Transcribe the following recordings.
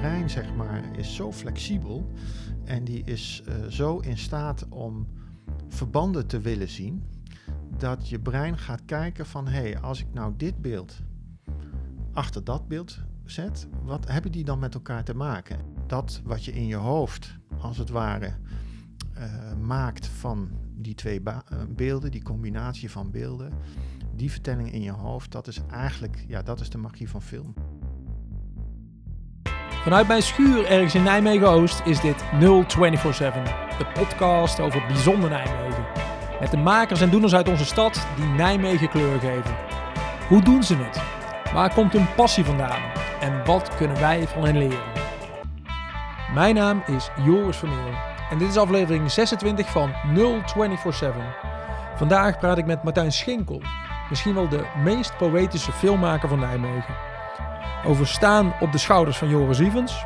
brein, zeg maar, is zo flexibel en die is eh, zo in staat om verbanden te willen zien, dat je brein gaat kijken van, hé, hey, als ik nou dit beeld achter dat beeld zet, wat hebben die dan met elkaar te maken? Dat wat je in je hoofd, als het ware, uh, maakt van die twee beelden, die combinatie van beelden, die vertelling in je hoofd, dat is eigenlijk, ja, dat is de magie van film. Vanuit mijn schuur ergens in Nijmegen-Oost is dit 0247, de podcast over bijzonder Nijmegen. Met de makers en doeners uit onze stad die Nijmegen kleur geven. Hoe doen ze het? Waar komt hun passie vandaan? En wat kunnen wij van hen leren? Mijn naam is Joris Vermeel en dit is aflevering 26 van 0247. Vandaag praat ik met Martijn Schinkel, misschien wel de meest poëtische filmmaker van Nijmegen. Over staan op de schouders van Joris Evans,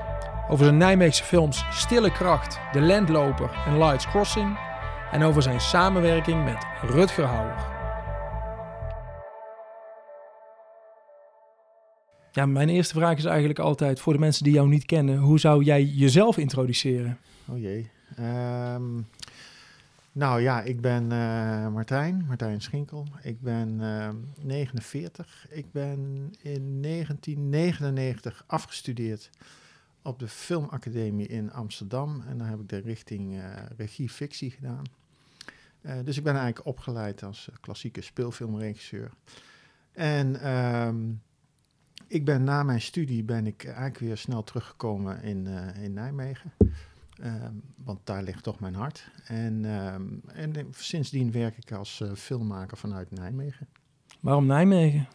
over zijn Nijmeegse films Stille Kracht, De Landloper en Lights Crossing en over zijn samenwerking met Rutger Hauer. Ja, mijn eerste vraag is eigenlijk altijd voor de mensen die jou niet kennen, hoe zou jij jezelf introduceren? Oh jee. Um, nou ja, ik ben uh, Martijn, Martijn Schinkel. Ik ben uh, 49. Ik ben in 1999 afgestudeerd op de Filmacademie in Amsterdam. En daar heb ik de richting uh, regie-fictie gedaan. Uh, dus ik ben eigenlijk opgeleid als klassieke speelfilmregisseur. En um, ik ben na mijn studie ben ik eigenlijk weer snel teruggekomen in, in Nijmegen. Um, want daar ligt toch mijn hart. En, um, en sindsdien werk ik als uh, filmmaker vanuit Nijmegen. Waarom Nijmegen?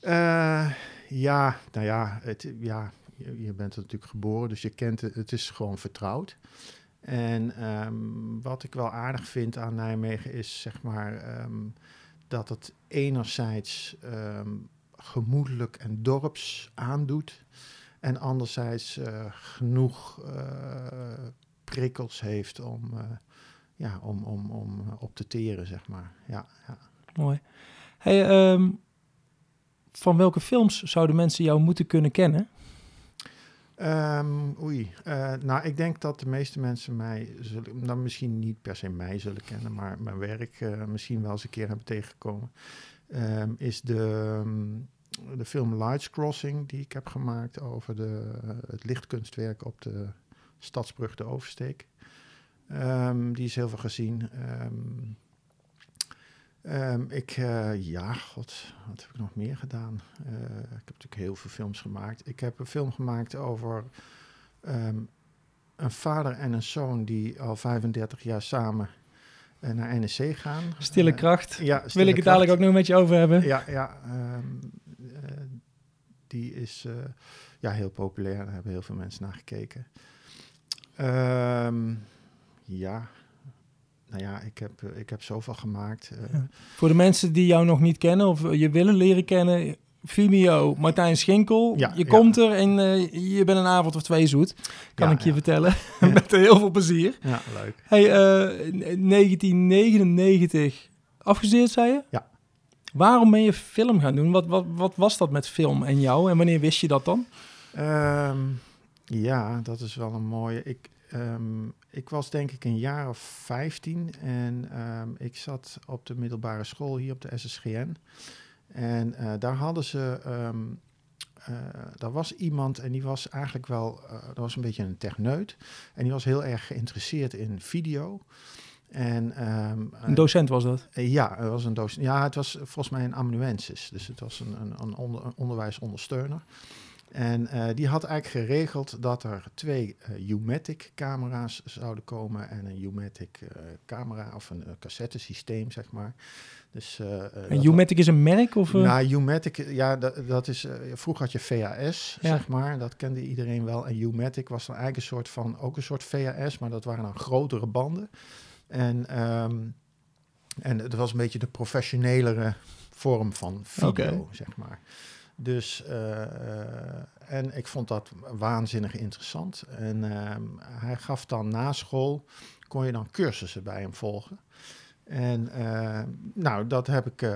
Uh, ja, nou ja, het, ja je, je, bent er natuurlijk geboren, dus je kent het. Het is gewoon vertrouwd. En um, wat ik wel aardig vind aan Nijmegen is zeg maar dat het enerzijds gemoedelijk en dorps aandoet. En anderzijds uh, genoeg uh, prikkels heeft om, uh, ja, om, om, om op te teren, zeg maar. Ja, ja. Mooi. Hey, um, van welke films zouden mensen jou moeten kunnen kennen? Um, oei, nou ik denk dat de meeste mensen mij zullen, nou misschien niet per se mij zullen kennen, maar mijn werk misschien wel eens een keer hebben tegengekomen. Um, is de de film Lights Crossing, die ik heb gemaakt over de, het lichtkunstwerk op de Stadsbrug de Oversteek. Um, die is heel veel gezien. Um, um, ik, uh, ja, god, wat heb ik nog meer gedaan? Uh, ik heb natuurlijk heel veel films gemaakt. Ik heb een film gemaakt over een vader en een zoon die al 35 jaar samen naar NEC gaan. Stille kracht. ja, stille Wil ik het dadelijk ook nog met je over hebben? Ja, ja die is uh, ja, heel populair. Daar hebben heel veel mensen naar gekeken. Um, ja, nou ja, ik heb, ik heb zoveel gemaakt. Uh, ja. Voor de mensen die jou nog niet kennen of je willen leren kennen, Vimeo, Martijn Schinkel. Ja, je ja. komt er en uh, je bent een avond of twee zoet, kan ik je vertellen. Met heel veel plezier. Ja, leuk. Hey, 1999 afgestudeerd, zei je? Ja. Waarom ben je film gaan doen? Wat, wat, wat was dat met film en jou? En wanneer wist je dat dan? Um, ja, dat is wel een mooie. Ik, um, ik was denk ik een jaar of 15 en um, ik zat op de middelbare school hier op de SSGN. En uh, daar hadden ze. Uh, daar was iemand en die was eigenlijk wel. Uh, dat was een beetje een techneut. En die was heel erg geïnteresseerd in video. En, um, een docent was dat? Uh, ja, het was een docent. Ja, het was volgens mij een amanuensis. Dus het was een, een, een, onder, een onderwijsondersteuner. En uh, die had eigenlijk geregeld dat er twee uh, U-matic camera's zouden komen en een U-matic camera of een cassettesysteem, zeg maar. Dus, en U-matic is een merk? Of, Nou, U-matic, ja, dat, dat is... vroeger had je VHS, ja. zeg maar. Dat kende iedereen wel. En U-matic was dan eigenlijk een soort van... Ook een soort VHS, maar dat waren dan grotere banden. En, um, en het was een beetje de professionelere vorm van video, okay. zeg maar. Dus, uh, en ik vond dat waanzinnig interessant. En uh, hij gaf dan na school, kon je dan cursussen bij hem volgen. En uh, nou, dat heb ik uh,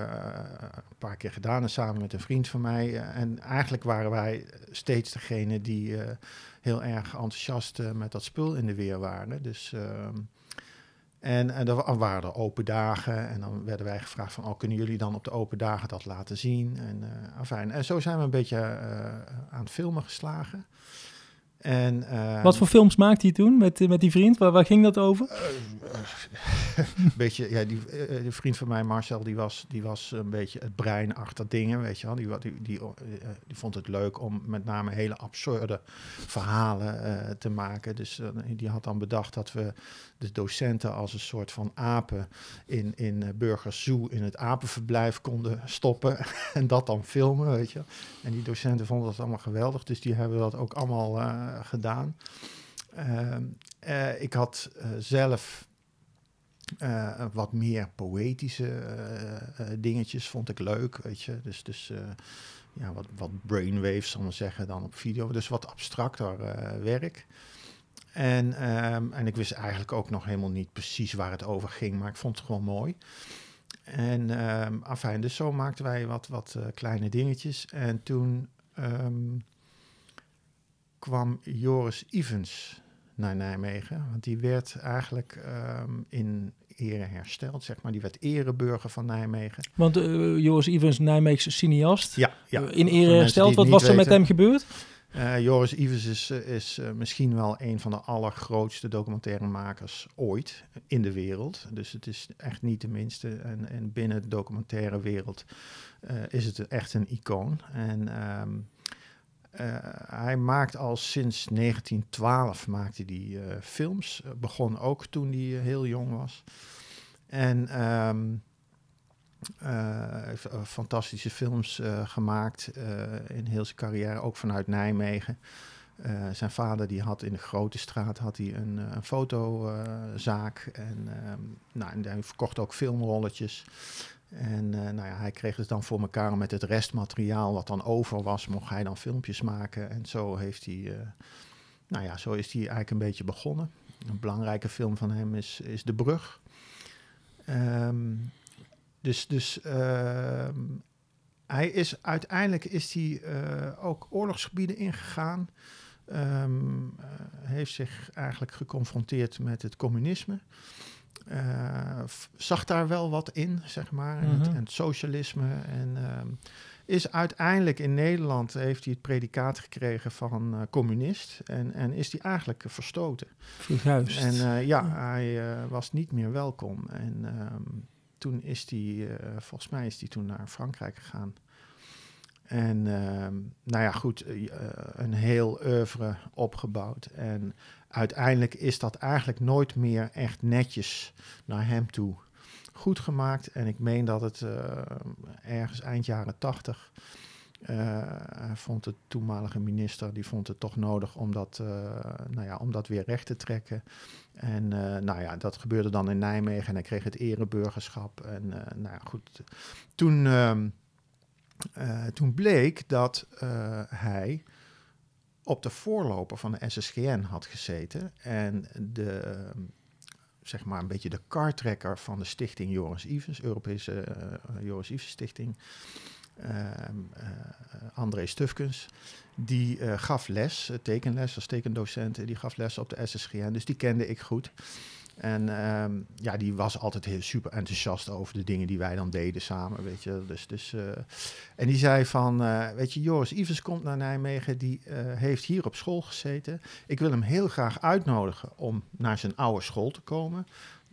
een paar keer gedaan en samen met een vriend van mij. Uh, en eigenlijk waren wij steeds degene die heel erg enthousiast met dat spul in de weer waren. Dus, ehm, en, en er waren open dagen en dan werden wij gevraagd van, oh, kunnen jullie dan op de open dagen dat laten zien? En, afijn. en zo zijn we een beetje aan het filmen geslagen. En, uh, Wat voor films maakte hij toen met, met die vriend? Waar, waar ging dat over? Uh, een beetje, ja, die, uh, die, vriend van mij, Marcel, die was, die was een beetje het brein achter dingen, weet je wel. Die, die, die, die vond het leuk om met name hele absurde verhalen te maken. Dus die had dan bedacht dat we de docenten als een soort van apen in, in Burgers Zoo in het apenverblijf konden stoppen en dat dan filmen, weet je. En die docenten vonden dat allemaal geweldig, dus die hebben dat ook allemaal gedaan. Uh, uh, ik had uh, zelf wat meer poëtische dingetjes, vond ik leuk, weet je. Dus, dus ja, wat, wat brainwaves, zal ik zeggen, dan op video. Dus wat abstracter werk. En, um, en ik wist eigenlijk ook nog helemaal niet precies waar het over ging, maar ik vond het gewoon mooi. En um, afijn, dus zo maakten wij wat, wat kleine dingetjes. En toen kwam Joris Ivens naar Nijmegen. Want die werd eigenlijk um, in ere hersteld, zeg maar. Die werd ereburger van Nijmegen. Want uh, Joris Ivens, Nijmeegse cineast, ja, ja. Uh, in ere hersteld. Wat was er weten. met hem gebeurd? Uh, Joris Ivens is, is misschien wel een van de allergrootste documentairemakers ooit in de wereld. Dus het is echt niet de minste. En, en binnen de documentaire wereld is het echt een icoon. En... Um, hij maakt al sinds 1912 maakte die, uh, films. Uh, begon ook toen hij heel jong was. En um, heeft fantastische films gemaakt in heel zijn carrière, ook vanuit Nijmegen. zijn vader die had in de Grote Straat had hij een, een fotozaak. en, um, nou, en hij verkocht ook filmrolletjes. En uh, nou ja, hij kreeg het dan voor elkaar met het restmateriaal wat dan over was, mocht hij dan filmpjes maken. En zo heeft hij, uh, nou ja, zo is hij eigenlijk een beetje begonnen. Een belangrijke film van hem is, is De Brug. Um, dus dus uh, hij is uiteindelijk is hij uh, ook oorlogsgebieden ingegaan. Um, heeft zich eigenlijk geconfronteerd met het communisme. Uh, zag daar wel wat in, zeg maar. En, het, en het, socialisme. En uh, is uiteindelijk in Nederland heeft hij het predicaat gekregen van uh, communist. En, en is hij eigenlijk verstoten. Juist. En ja, hij was niet meer welkom. En um, toen is hij, volgens mij is hij toen naar Frankrijk gegaan. En uh, nou ja, goed, een heel oeuvre opgebouwd. En uiteindelijk is dat eigenlijk nooit meer echt netjes naar hem toe goed gemaakt. En ik meen dat het uh, ergens eind jaren tachtig... vond de toenmalige minister, die vond het toch nodig om dat, nou ja, om dat weer recht te trekken. En nou ja, dat gebeurde dan in Nijmegen en hij kreeg het ereburgerschap. En nou ja, goed, toen... Ehm, uh, toen bleek dat uh, hij op de voorloper van de SSGN had gezeten en de, uh, zeg maar een beetje de kartrekker van de stichting Joris Ivens, Europese uh, Joris Ivens Stichting, ehm, André Stufkens, die gaf les, tekenles als tekendocent, die gaf les op de SSGN, dus die kende ik goed. En um, ja, die was altijd heel super enthousiast over de dingen die wij dan deden samen, weet je. Dus, dus, uh, en die zei van, uh, weet je, Joris Ivers komt naar Nijmegen, die uh, heeft hier op school gezeten. Ik wil hem heel graag uitnodigen om naar zijn oude school te komen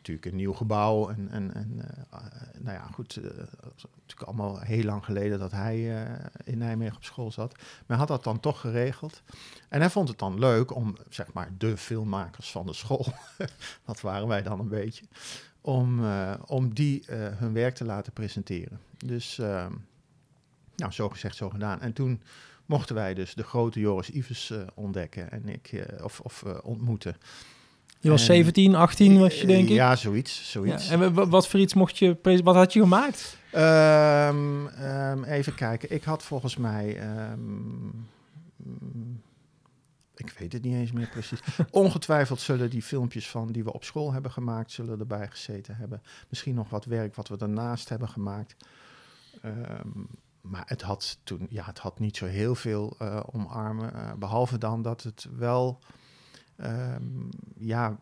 natuurlijk een nieuw gebouw. En, en, en uh, nou ja, goed, uh, natuurlijk allemaal heel lang geleden dat hij uh, in Nijmegen op school zat. Maar hij had dat dan toch geregeld. En hij vond het dan leuk om, zeg maar, de filmmakers van de school, dat waren wij dan een beetje, om, om die hun werk te laten presenteren. Dus, nou, zo gezegd, zo gedaan. En toen mochten wij dus de grote Joris Ivers ontdekken en ik, of, of ontmoeten. Je was en, 17, 18 was je denk ik? Ja, zoiets. zoiets. Ja, en wat voor iets mocht je, wat had je gemaakt? Um, um, even kijken. Ik had volgens mij, um, ik weet het niet eens meer precies. Ongetwijfeld zullen die filmpjes van die we op school hebben gemaakt, zullen erbij gezeten hebben. Misschien nog wat werk wat we daarnaast hebben gemaakt. Ehm, maar het had toen, ja, het had niet zo heel veel uh, omarmen. Uh, behalve dan dat het wel, um, ja,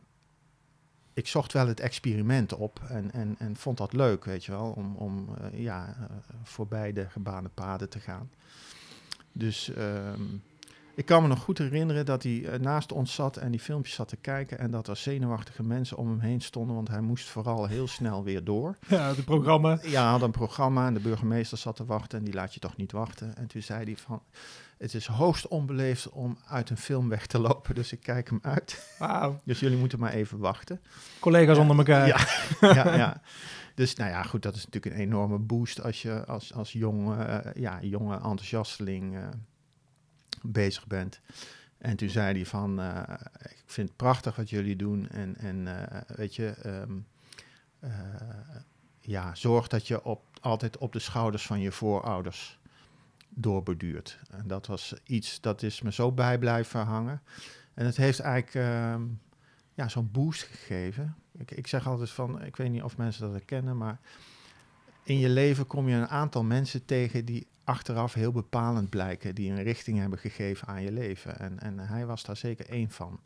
ik zocht wel het experiment op en, en, en vond dat leuk, weet je wel, om, om uh, ja, voorbij de gebaande paden te gaan. Dus um, ik kan me nog goed herinneren dat hij uh, naast ons zat en die filmpjes zat te kijken. En dat er zenuwachtige mensen om hem heen stonden, want hij moest vooral heel snel weer door. Ja, het programma. Ja, hij had een programma en de burgemeester zat te wachten en die laat je toch niet wachten. En toen zei hij van, het is hoogst onbeleefd om uit een film weg te lopen, dus ik kijk hem uit. Dus jullie moeten maar even wachten. Collega's ja, onder elkaar. Ja, ja, ja. Dus nou ja, goed, dat is natuurlijk een enorme boost als je als, als jong, uh, ja, jonge enthousiasteling... Uh, bezig bent. En toen zei hij van, uh, ik vind het prachtig wat jullie doen en, en weet je, um, uh, ja, zorg dat je op, altijd op de schouders van je voorouders doorbeduurt. En dat was iets, dat is me zo bij blijven hangen. En het heeft eigenlijk um, ja, zo'n boost gegeven. Ik, ik zeg altijd van, ik weet niet of mensen dat herkennen, maar in je leven kom je een aantal mensen tegen die achteraf heel bepalend blijken, die een richting hebben gegeven aan je leven. En, en hij was daar zeker één van.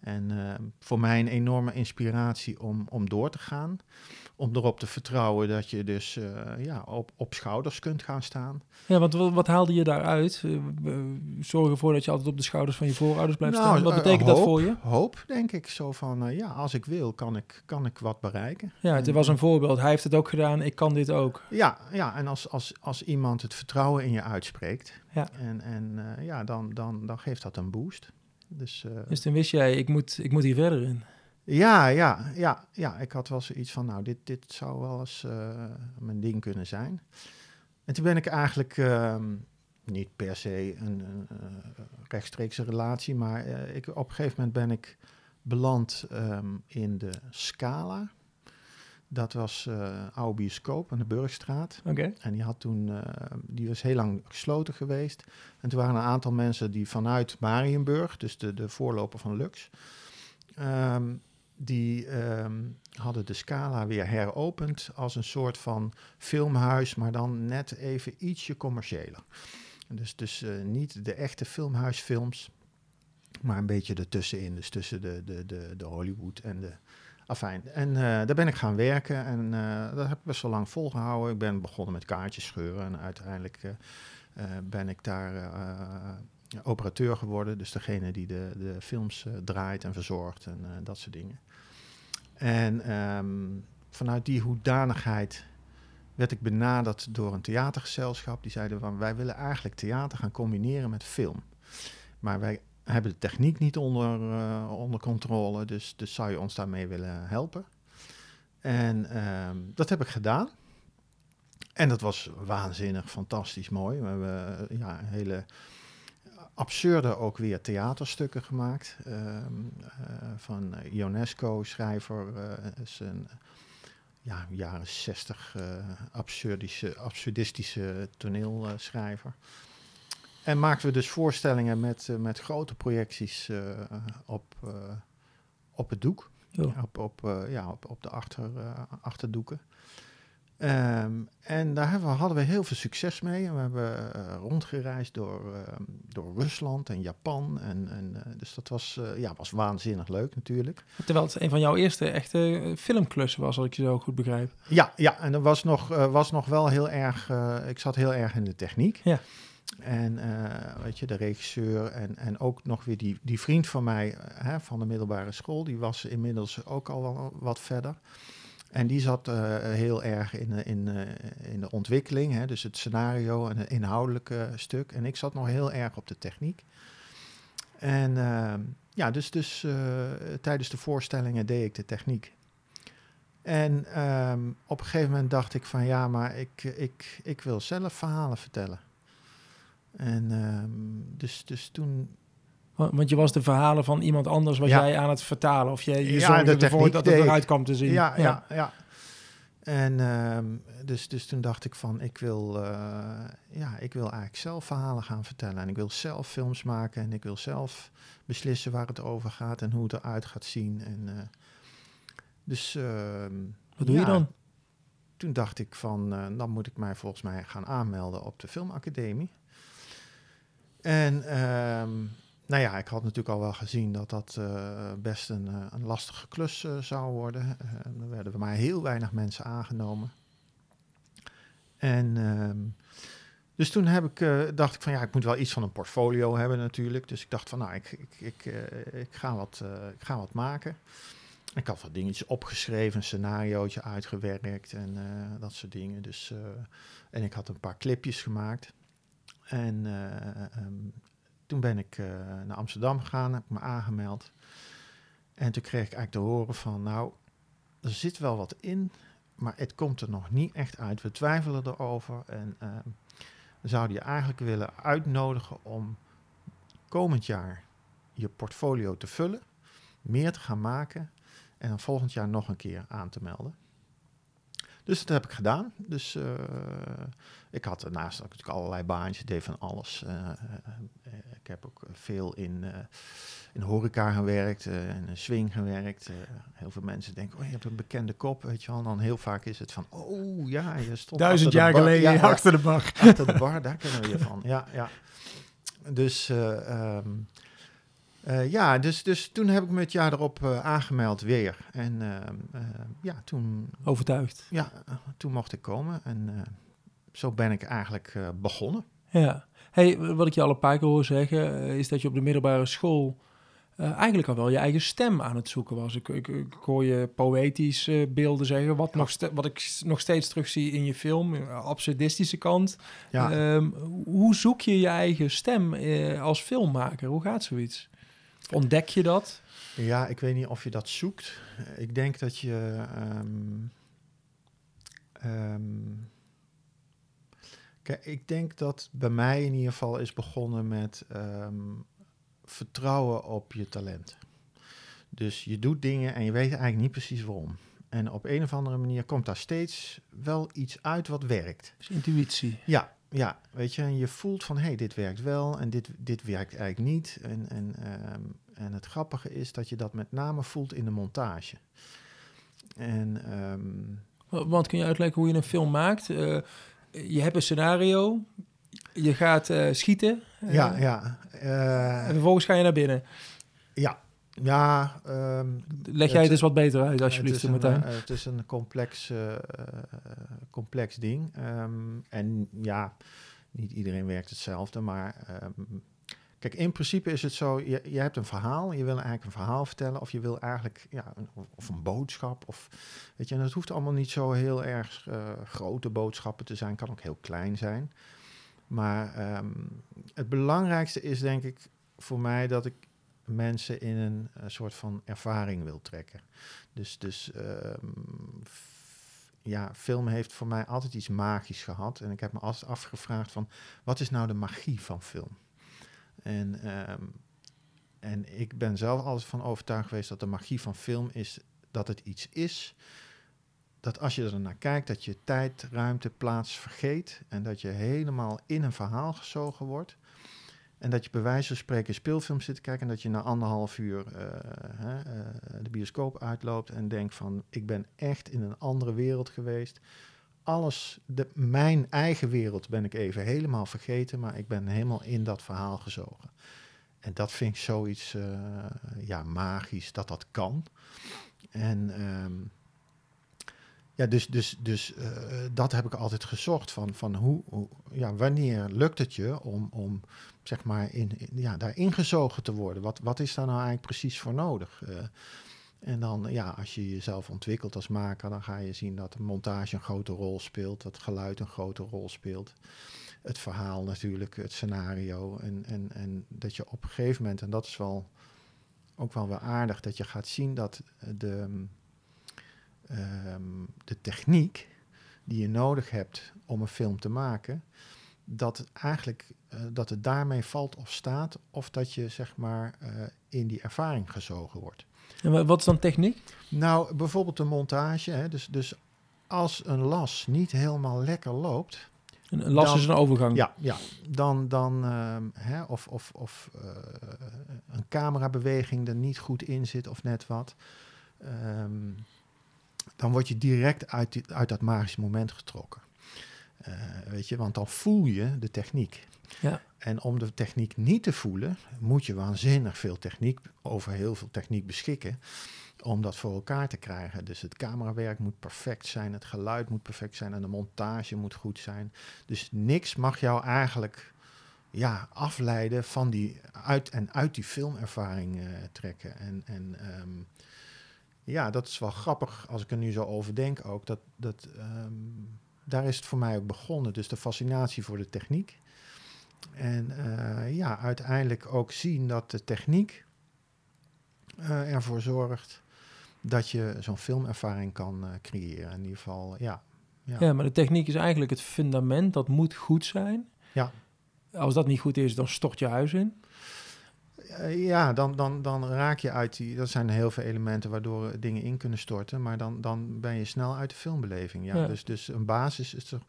En uh, voor mij een enorme inspiratie om, om door te gaan. Om erop te vertrouwen dat je dus uh, ja, op, op schouders kunt gaan staan. Ja, want wat, wat haalde je daaruit? Uh, zorg ervoor dat je altijd op de schouders van je voorouders blijft nou, staan. Wat betekent hoop, dat voor je? Hoop, denk ik. Zo van, ja, als ik wil, kan ik, kan ik wat bereiken. Ja, het was een voorbeeld. Hij heeft het ook gedaan, ik kan dit ook. Ja, ja en als, als, als iemand het vertrouwen in je uitspreekt... Ja. En, en ja, dan, dan, dan geeft dat een boost. Dus, uh, dus toen wist jij, ik moet, ik moet hier verder in. Ja, ja, ja, ja. Ik had wel zoiets van, nou, dit, dit zou wel eens uh, mijn ding kunnen zijn. En toen ben ik eigenlijk uh, niet per se een, een uh, rechtstreekse relatie, maar ik, op een gegeven moment ben ik beland um, in de Scala. Dat was uh, oude bioscoop aan de Burgstraat. Okay. En die had toen, uh, die was heel lang gesloten geweest. En toen waren een aantal mensen die vanuit Marienburg, dus de, de voorloper van Lux, um, die um, hadden de Scala weer heropend als een soort van filmhuis, maar dan net even ietsje commerciëler. Dus, dus uh, niet de echte filmhuisfilms, maar een beetje ertussenin. Dus tussen de, de, de, de Hollywood en de, Afijn, en uh, daar ben ik gaan werken en uh, dat heb ik best wel lang volgehouden. Ik ben begonnen met kaartjes scheuren en uiteindelijk uh, ben ik daar operateur geworden. Dus degene die de, de films draait en verzorgt en dat soort dingen. En um, vanuit die hoedanigheid werd ik benaderd door een theatergezelschap. Die zeiden van wij willen eigenlijk theater gaan combineren met film. Maar wij hebben de techniek niet onder, uh, onder controle, dus, dus zou je ons daarmee willen helpen. En um, dat heb ik gedaan. En dat was waanzinnig, fantastisch mooi. We hebben uh, ja, hele absurde ook weer theaterstukken gemaakt. Uh, van Ionesco, schrijver, is een ja, jaren 60 absurdische, absurdistische toneelschrijver. En maakten we dus voorstellingen met, uh, met grote projecties uh, op, uh, op het doek. Oh. Op, op, ja, op, op de achter, achterdoeken. Um, en daar hebben we, hadden we heel veel succes mee. En we hebben rondgereisd door, door Rusland en Japan. En, en, dus dat was, ja, was waanzinnig leuk natuurlijk. Terwijl het een van jouw eerste echte filmklussen was, als ik je zo goed begrijp. Ja, ja en dat was nog, was nog wel heel erg... ik zat heel erg in de techniek. Ja. En uh, weet je, de regisseur en, en ook nog weer die, die vriend van mij uh, hè, van de middelbare school, die was inmiddels ook al wel wat verder. En die zat uh, heel erg in, in, in de ontwikkeling, hè, dus het scenario en het inhoudelijke stuk. En ik zat nog heel erg op de techniek. En ja, dus, dus tijdens de voorstellingen deed ik de techniek. En um, op een gegeven moment dacht ik van ja, maar ik, ik, ik wil zelf verhalen vertellen. En um, dus, dus toen. Want je was de verhalen van iemand anders was ja. jij aan het vertalen. Of je, je ja, zorgde de ervoor dat het eruit kwam te zien. Ja, ja, ja. ja. En ehm, dus, dus toen dacht ik van, ik wil, eh, ja, ik wil eigenlijk zelf verhalen gaan vertellen. En ik wil zelf films maken en ik wil zelf beslissen waar het over gaat en hoe het eruit gaat zien. En, eh, dus ehm, Wat doe je dan? toen dacht ik van, eh, dan moet ik mij volgens mij gaan aanmelden op de filmacademie. En ehm, nou ja, ik had natuurlijk al wel gezien dat dat eh, best een, eh, een lastige klus eh, zou worden. Er werden maar heel weinig mensen aangenomen. En ehm, dus toen heb ik, dacht ik van ja, ik moet wel iets van een portfolio hebben natuurlijk. Dus ik dacht van nou, ik, ik, ik, ik, ga, wat, ik ga wat maken. Ik had wat dingetjes opgeschreven, een scenariootje uitgewerkt en dat soort dingen. Dus, en ik had een paar clipjes gemaakt. En eh, ehm, toen ben ik eh, naar Amsterdam gegaan, heb ik me aangemeld. En toen kreeg ik eigenlijk te horen van, nou, er zit wel wat in, maar het komt er nog niet echt uit. We twijfelen erover en ehm, we zouden je eigenlijk willen uitnodigen om komend jaar je portfolio te vullen, meer te gaan maken en dan volgend jaar nog een keer aan te melden. Dus dat heb ik gedaan. Dus eh, ik had daarnaast ook natuurlijk allerlei baantjes, deed van alles. Eh, eh, ik heb ook veel in, in horeca gewerkt, in een swing gewerkt. Heel veel mensen denken, oh, je hebt een bekende kop, weet je wel. En dan heel vaak is het van, oh ja, je stond Duizend jaar bar. geleden Ja, achter de bar. achter de bar, daar kennen we je van. Ja, ja. Dus, eh, eh, ja, dus, dus toen heb ik me het jaar erop eh, aangemeld weer. En ehm, eh, ja, toen, Overtuigd. ja, toen mocht ik komen. En zo ben ik eigenlijk begonnen. Ja. Hey, wat ik je al een paar keer hoor zeggen, is dat je op de middelbare school eigenlijk al wel je eigen stem aan het zoeken was. Ik, ik, ik hoor je poëtisch eh, beelden zeggen, wat, nog wat ik nog steeds terugzie in je film, absurdistische kant. Ja, Ehm, hoe zoek je je eigen stem als filmmaker? Hoe gaat zoiets? Ontdek je dat? ja, ik weet niet of je dat zoekt. Ik denk dat je... ehm, ehm, kijk, ik denk dat bij mij in ieder geval is begonnen met ehm, vertrouwen op je talent. Dus je doet dingen en je weet eigenlijk niet precies waarom. En op een of andere manier komt daar steeds wel iets uit wat werkt. Dus intuïtie. Ja, ja, weet je, en je voelt van hé, hey, dit werkt wel en dit, dit werkt eigenlijk niet. En, en, ehm, en het grappige is dat je dat met name voelt in de montage. En ehm, Wa- Want kun je uitleggen hoe je een film maakt? Eh, je hebt een scenario, je gaat eh, schieten ja, ja, eh, en vervolgens ga je naar binnen. ja, ja. ehm, Leg jij Het- eens wat beter uit, alsjeblieft, het een, Martijn. eh, het is een complex, eh, eh, complex ding. Ehm, en ja, niet iedereen werkt hetzelfde, maar ehm, kijk, in principe is het zo, je, je hebt een verhaal, je wil eigenlijk een verhaal vertellen, of je wil eigenlijk, ja, een, of een boodschap, of, weet je, en het hoeft allemaal niet zo heel erg grote boodschappen te zijn, kan ook heel klein zijn. Maar het belangrijkste is denk ik voor mij dat ik mensen in een, eh, soort van ervaring wil trekken. Dus, dus ehm, ja, film heeft voor mij altijd iets magisch gehad. En ik heb me altijd afgevraagd van, wat is nou de magie van film? En, ehm, en ik ben zelf altijd van overtuigd geweest dat de magie van film is dat het iets is dat als je er naar kijkt, dat je tijd, ruimte, plaats vergeet en dat je helemaal in een verhaal gezogen wordt. En dat je bij wijze van spreken een speelfilm zit te kijken en dat je na anderhalf uur eh, eh, de bioscoop uitloopt en denkt van ik ben echt in een andere wereld geweest. Alles, de, mijn eigen wereld ben ik even helemaal vergeten, maar ik ben helemaal in dat verhaal gezogen. En dat vind ik zoiets eh, ja, magisch dat dat kan. En ehm, ja, dus, dus, dus dat heb ik altijd gezocht. Van, van hoe, hoe- ja, wanneer lukt het je om, om zeg maar in, in- ja, daar ingezogen te worden? Wat, wat is daar nou eigenlijk precies voor nodig? Eh, en dan, ja, als je jezelf ontwikkelt als maker, dan ga je zien dat de montage een grote rol speelt, dat geluid een grote rol speelt. Het verhaal natuurlijk, het scenario. En, en, en dat je op een gegeven moment, en dat is wel ook wel weer aardig, dat je gaat zien dat de, ehm, de techniek die je nodig hebt om een film te maken, dat het eigenlijk eh, dat het daarmee valt of staat, of dat je zeg maar eh, in die ervaring gezogen wordt. En wa- wat is dan techniek? Nou, bijvoorbeeld de montage. Hè, dus, dus als een las niet helemaal lekker loopt, Een, een las Dan- is een overgang. ja, ja dan, dan ehm, hè, of, of, of eh, een camerabeweging er niet goed in zit of net wat, ehm, dan word je direct uit, die- uit dat magische moment getrokken. Eh, weet je, want dan voel je de techniek. Ja. En om de techniek niet te voelen, moet je waanzinnig veel techniek, over heel veel techniek beschikken, om dat voor elkaar te krijgen. Dus het camerawerk moet perfect zijn, het geluid moet perfect zijn en de montage moet goed zijn. Dus niks mag jou eigenlijk ja, afleiden van die uit en uit die filmervaring eh, trekken. En, en ehm, ja, dat is wel grappig als ik er nu zo over denk ook. Dat, dat, ehm, daar is het voor mij ook begonnen. Dus de fascinatie voor de techniek. En eh, ja, uiteindelijk ook zien dat de techniek eh, ervoor zorgt dat je zo'n filmervaring kan eh, creëren. In ieder geval, ja. ja. Ja, maar de techniek is eigenlijk het fundament. Dat moet goed zijn. Ja. Als dat niet goed is, dan stort je huis in. Eh, ja, dan, dan, dan raak je uit die. Dat zijn heel veel elementen waardoor dingen in kunnen storten. Maar dan, dan ben je snel uit de filmbeleving. Ja. Ja. Dus, dus een basis is er.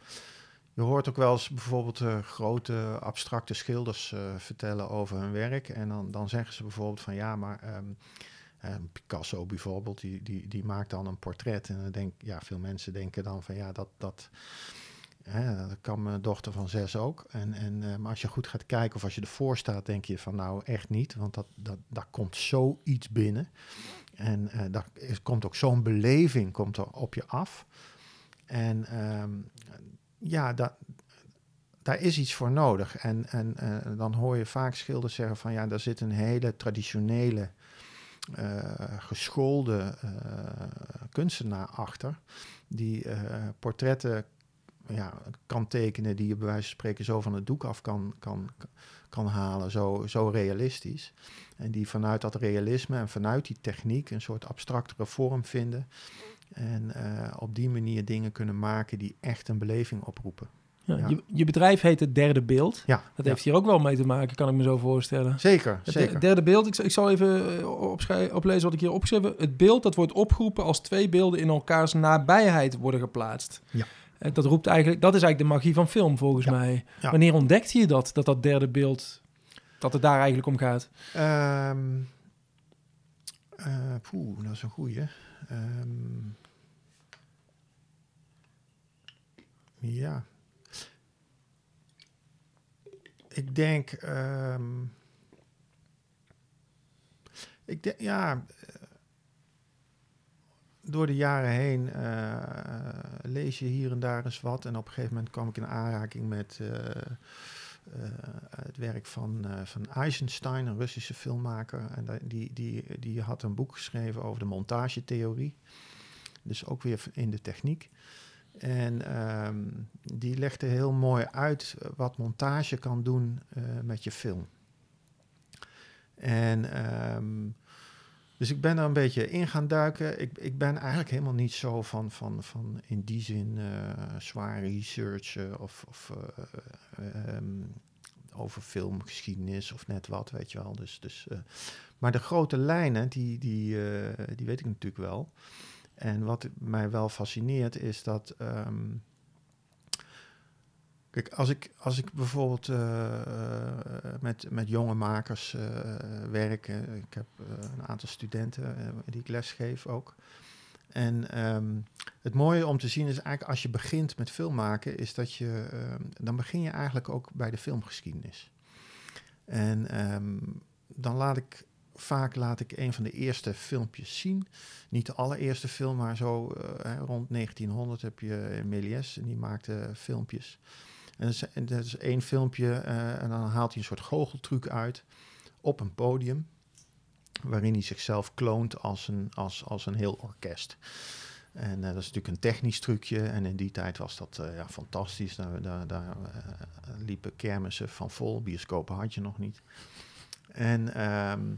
Je hoort ook wel eens bijvoorbeeld eh, grote abstracte schilders eh, vertellen over hun werk. En dan, dan zeggen ze bijvoorbeeld van ja, maar ehm, eh, Picasso bijvoorbeeld, die, die, die maakt dan een portret. En dan denk ja, veel mensen denken dan van ja, dat, dat, dat kan mijn dochter van zes ook. En, en, eh, maar als je goed gaat kijken of als je ervoor staat, denk je van nou echt niet. Want dat, dat, daar komt zoiets binnen. En eh daar komt ook zo'n beleving komt er op je af. En ehm, ja, dat, daar is iets voor nodig. En, en eh, dan hoor je vaak schilders zeggen van ja, daar zit een hele traditionele, geschoolde kunstenaar achter. Die portretten ja, kan tekenen die je bij wijze van spreken zo van het doek af kan, kan, kan halen, zo, zo realistisch. En die vanuit dat realisme en vanuit die techniek een soort abstractere vorm vinden. En eh, op die manier dingen kunnen maken die echt een beleving oproepen. Ja, Ja. Je, je bedrijf heet het derde beeld. Ja, Dat heeft hier ook wel mee te maken, kan ik me zo voorstellen. zeker, Het zeker. derde beeld, ik, zal- ik zal even eh, oplezen wat ik hier opgeschreven. Het beeld dat wordt opgeroepen als twee beelden in elkaars nabijheid worden geplaatst. Ja. Eh, Dat, roept eigenlijk, dat is eigenlijk de magie van film, volgens Ja. mij. Ja. Wanneer ontdekte je dat, dat dat derde beeld, dat het daar eigenlijk om gaat? Eh, poeh, dat is een goeie. Ehm, ja. Ik denk... ehm, ik denk, ja... Door de jaren heen eh, lees je hier en daar eens wat. En op een gegeven moment kwam ik in aanraking met... eh, eh, het werk van, van Eisenstein, een Russische filmmaker. En die, die, die had een boek geschreven over de montagetheorie. Dus ook weer in de techniek. En ehm, die legde heel mooi uit wat montage kan doen met je film. En ehm, dus ik ben er een beetje in gaan duiken. Ik, ik ben eigenlijk helemaal niet zo van, van, van in die zin eh, zwaar researchen of, of eh, ehm, over filmgeschiedenis of net wat, weet je wel. Dus, dus, eh, maar de grote lijnen, die, die, eh, die weet ik natuurlijk wel. En wat mij wel fascineert is dat. ehm, kijk, als ik, als ik bijvoorbeeld eh, eh, met, met jonge makers eh, werk, ik heb een aantal studenten die ik lesgeef ook. En ehm, het mooie om te zien is eigenlijk als je begint met filmmaken, is dat je, ehm, dan begin je eigenlijk ook bij de filmgeschiedenis. En ehm, dan laat ik, vaak laat ik een van de eerste filmpjes zien. Niet de allereerste film, maar zo rond 1900 heb je Méliès en die maakte filmpjes. En dat is, één filmpje eh, en dan haalt hij een soort goocheltruc uit op een podium waarin hij zichzelf kloont als een, als, als een heel orkest. En eh, dat is natuurlijk een technisch trucje. En in die tijd was dat eh, ja, fantastisch. Daar, daar, daar liepen kermissen van vol. Bioscopen had je nog niet. En, ehm,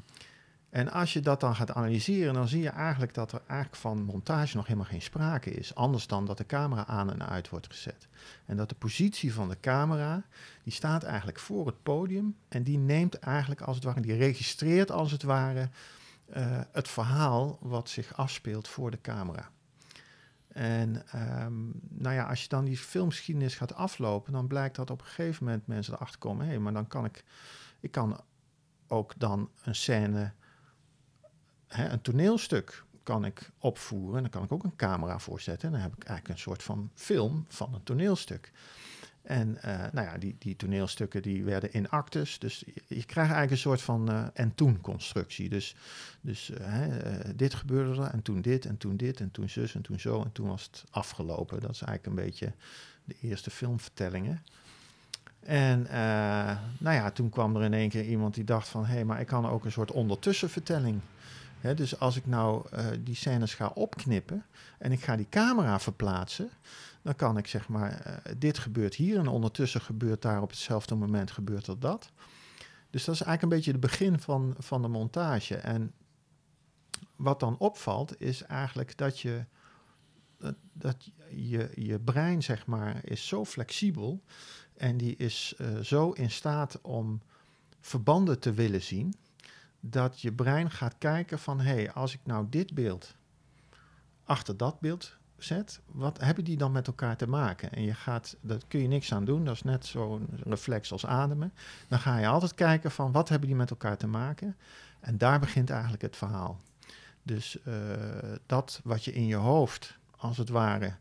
en als je dat dan gaat analyseren, dan zie je eigenlijk dat er eigenlijk van montage nog helemaal geen sprake is. Anders dan dat de camera aan en uit wordt gezet. En dat de positie van de camera, die staat eigenlijk voor het podium. En die neemt eigenlijk als het ware, die registreert als het ware eh, het verhaal wat zich afspeelt voor de camera. En ehm, nou ja, als je dan die filmgeschiedenis gaat aflopen, dan blijkt dat op een gegeven moment mensen erachter komen: hé, hey, maar dan kan ik, ik kan ook dan een scène, hè, een toneelstuk kan ik opvoeren. En dan kan ik ook een camera voorzetten. En dan heb ik eigenlijk een soort van film van een toneelstuk. En uh, nou ja, die, die toneelstukken die werden in actes. Dus je, krijgt eigenlijk een soort van uh, en-toen constructie. Dus, dus uh, dit gebeurde er en toen dit en toen dit en toen zus en toen zo en toen was het afgelopen. Dat is eigenlijk een beetje de eerste filmvertellingen. En nou ja, toen kwam er in één keer iemand die dacht van... hé, hey, maar ik kan ook een soort ondertussenvertelling Dus als ik nou uh, die scènes ga opknippen en ik ga die camera verplaatsen, dan kan ik zeg maar, uh, dit gebeurt hier en ondertussen gebeurt daar op hetzelfde moment gebeurt er dat. Dus dat is eigenlijk een beetje het begin van, van de montage. En wat dan opvalt is eigenlijk dat je, dat je, je brein zeg maar is zo flexibel en die is uh, zo in staat om verbanden te willen zien dat je brein gaat kijken van hé, hey, als ik nou dit beeld achter dat beeld zet, wat hebben die dan met elkaar te maken? En je gaat, dat kun je niks aan doen, dat is net zo'n reflex als ademen. Dan ga je altijd kijken van wat hebben die met elkaar te maken? En daar begint eigenlijk het verhaal. Dus uh, dat wat je in je hoofd, als het ware,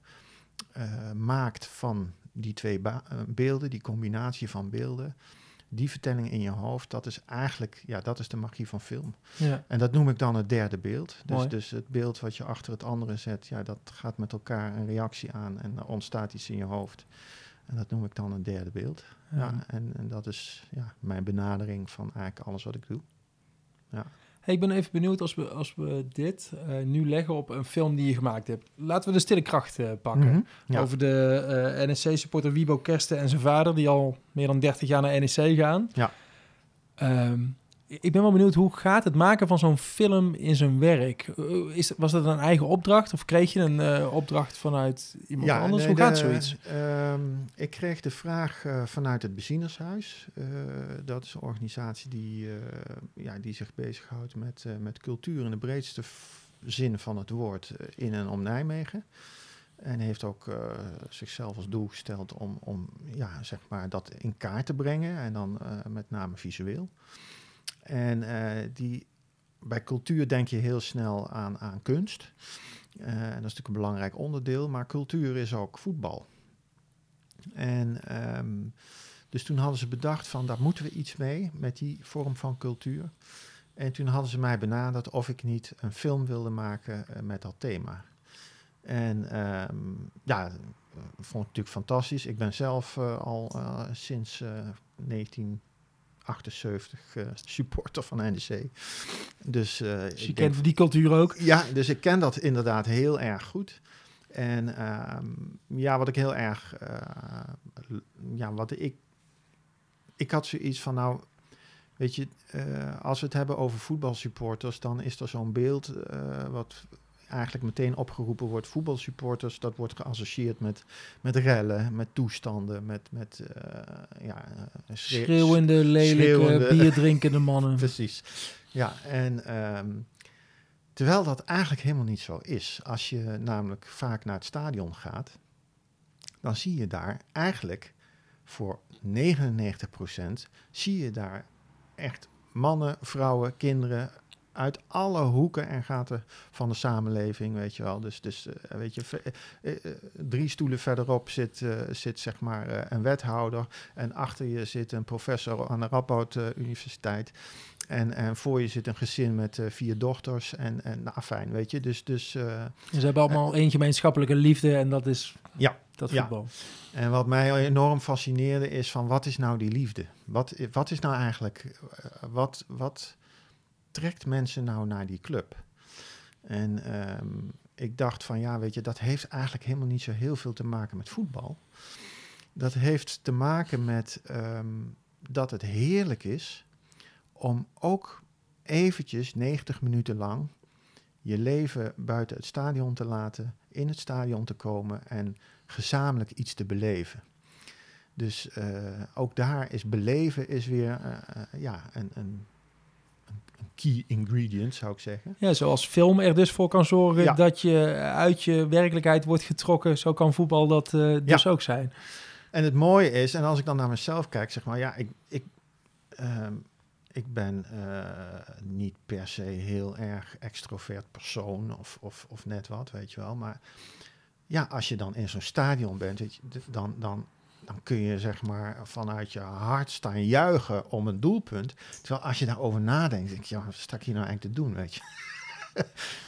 uh, maakt van die twee beelden, die combinatie van beelden, die vertelling in je hoofd, dat is eigenlijk, ja, dat is de magie van film. Ja. En dat noem ik dan het derde beeld. Dus, dus het beeld wat je achter het andere zet, ja, dat gaat met elkaar een reactie aan en er ontstaat iets in je hoofd. En dat noem ik dan het derde beeld. Ja. ja en, en dat is ja, mijn benadering van eigenlijk alles wat ik doe. Ja. Hey, ik ben even benieuwd als we, als we dit uh, nu leggen op een film die je gemaakt hebt. Laten we de stille kracht uh, pakken. Mm -hmm, ja. Over de uh, NEC-supporter Wiebo Kersten en zijn vader, die al meer dan 30 jaar naar NEC gaan. Ja. Um, ik ben wel benieuwd, hoe gaat het maken van zo'n film in zijn werk? Is, was dat een eigen opdracht of kreeg je een uh, opdracht vanuit iemand ja, anders? Nee, hoe gaat de, zoiets? Um, ik kreeg de vraag uh, vanuit het Bezienershuis. Dat is een organisatie die, ja, die zich bezighoudt met, met cultuur in de breedste zin van het woord in en om Nijmegen. En heeft ook uh, zichzelf als doel gesteld om, om ja, zeg maar dat in kaart te brengen. En dan uh, met name visueel. En uh, die, bij cultuur denk je heel snel aan, aan kunst. En dat is natuurlijk een belangrijk onderdeel, maar cultuur is ook voetbal. En um, dus toen hadden ze bedacht van daar moeten we iets mee met die vorm van cultuur. En toen hadden ze mij benaderd of ik niet een film wilde maken uh, met dat thema. En um, ja, vond ik natuurlijk fantastisch. Ik ben zelf al sinds 19 78 uh, supporter van NEC. Dus, uh, dus je kent die cultuur ook? Ja, dus ik ken dat inderdaad heel erg goed. En uh, ja, wat ik heel erg, uh, ja, wat ik, ik had zoiets van, nou, weet je, uh, als we het hebben over voetbalsupporters, dan is er zo'n beeld wat eigenlijk meteen opgeroepen wordt. Voetbalsupporters, dat wordt geassocieerd met, met rellen, met toestanden, met, met uh, ja, schreeuw, schreeuwende, lelijke, schreeuwende, bierdrinkende mannen. Precies. Ja, en um, terwijl dat eigenlijk helemaal niet zo is. Als je namelijk vaak naar het stadion gaat, dan zie je daar eigenlijk voor 99% zie je daar echt mannen, vrouwen, kinderen, uit alle hoeken en gaten van de samenleving, weet je wel. Dus, dus uh, weet je, uh, uh, drie stoelen verderop zit, zit zeg maar een wethouder en achter je zit een professor aan de Radboud Universiteit. En, en voor je zit een gezin met vier dochters en, en nou, fijn, weet je. Dus, dus, Ze hebben allemaal één gemeenschappelijke liefde en dat is ja, dat voetbal. Ja. En wat mij enorm fascineerde is van wat is nou die liefde? Wat, wat is nou eigenlijk, wat... wat trekt mensen nou naar die club? En um, ik dacht van ja, weet je, dat heeft eigenlijk helemaal niet zo heel veel te maken met voetbal. Dat heeft te maken met um, dat het heerlijk is om ook eventjes 90 minuten lang je leven buiten het stadion te laten, in het stadion te komen en gezamenlijk iets te beleven. Dus uh, ook daar is beleven is weer uh, uh, ja, een een key ingredient, zou ik zeggen. Ja, zoals film er dus voor kan zorgen Ja. dat je uit je werkelijkheid wordt getrokken. Zo kan voetbal dat eh, dus ook zijn. En het mooie is, en als ik dan naar mezelf kijk, zeg maar, ja, ik, ik, ehm, ik ben eh, niet per se heel erg extrovert persoon of, of, of net wat, weet je wel. Maar ja, als je dan in zo'n stadion bent, weet je, dan, dan, dan kun je zeg maar vanuit je hart staan juichen om een doelpunt. Terwijl als je daarover nadenkt, denk je, ja, wat sta ik hier nou eigenlijk te doen, weet je.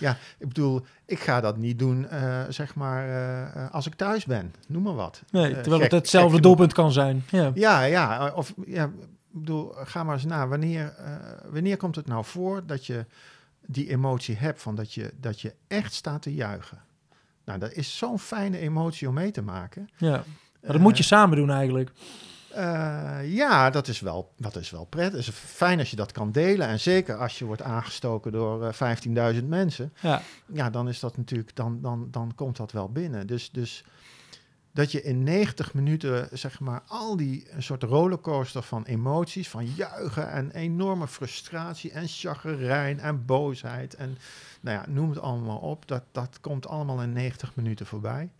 ja, ik bedoel, ik ga dat niet doen, eh, zeg maar, eh, eh, als ik thuis ben. Noem maar wat. Nee, terwijl gek- het hetzelfde doelpunt kan zijn. Ja. Ja, ja. Of ja, ik bedoel, ga maar eens na. Wanneer, wanneer komt het nou voor dat je die emotie hebt van dat je, dat je echt staat te juichen? Nou, dat is zo'n fijne emotie om mee te maken. ja. Maar dat moet je Eh, samen doen eigenlijk. eh, ja, dat is, wel, dat is wel prettig. Het is fijn als je dat kan delen. En zeker als je wordt aangestoken door eh, 15.000 mensen. Ja. Ja, dan is dat natuurlijk, dan, dan, dan komt dat wel binnen. Dus, dus dat je in 90 minuten, zeg maar, al die een soort rollercoaster van emoties, van juichen en enorme frustratie en chagrijn en boosheid en nou ja, noem het allemaal op, dat, dat komt allemaal in 90 minuten voorbij.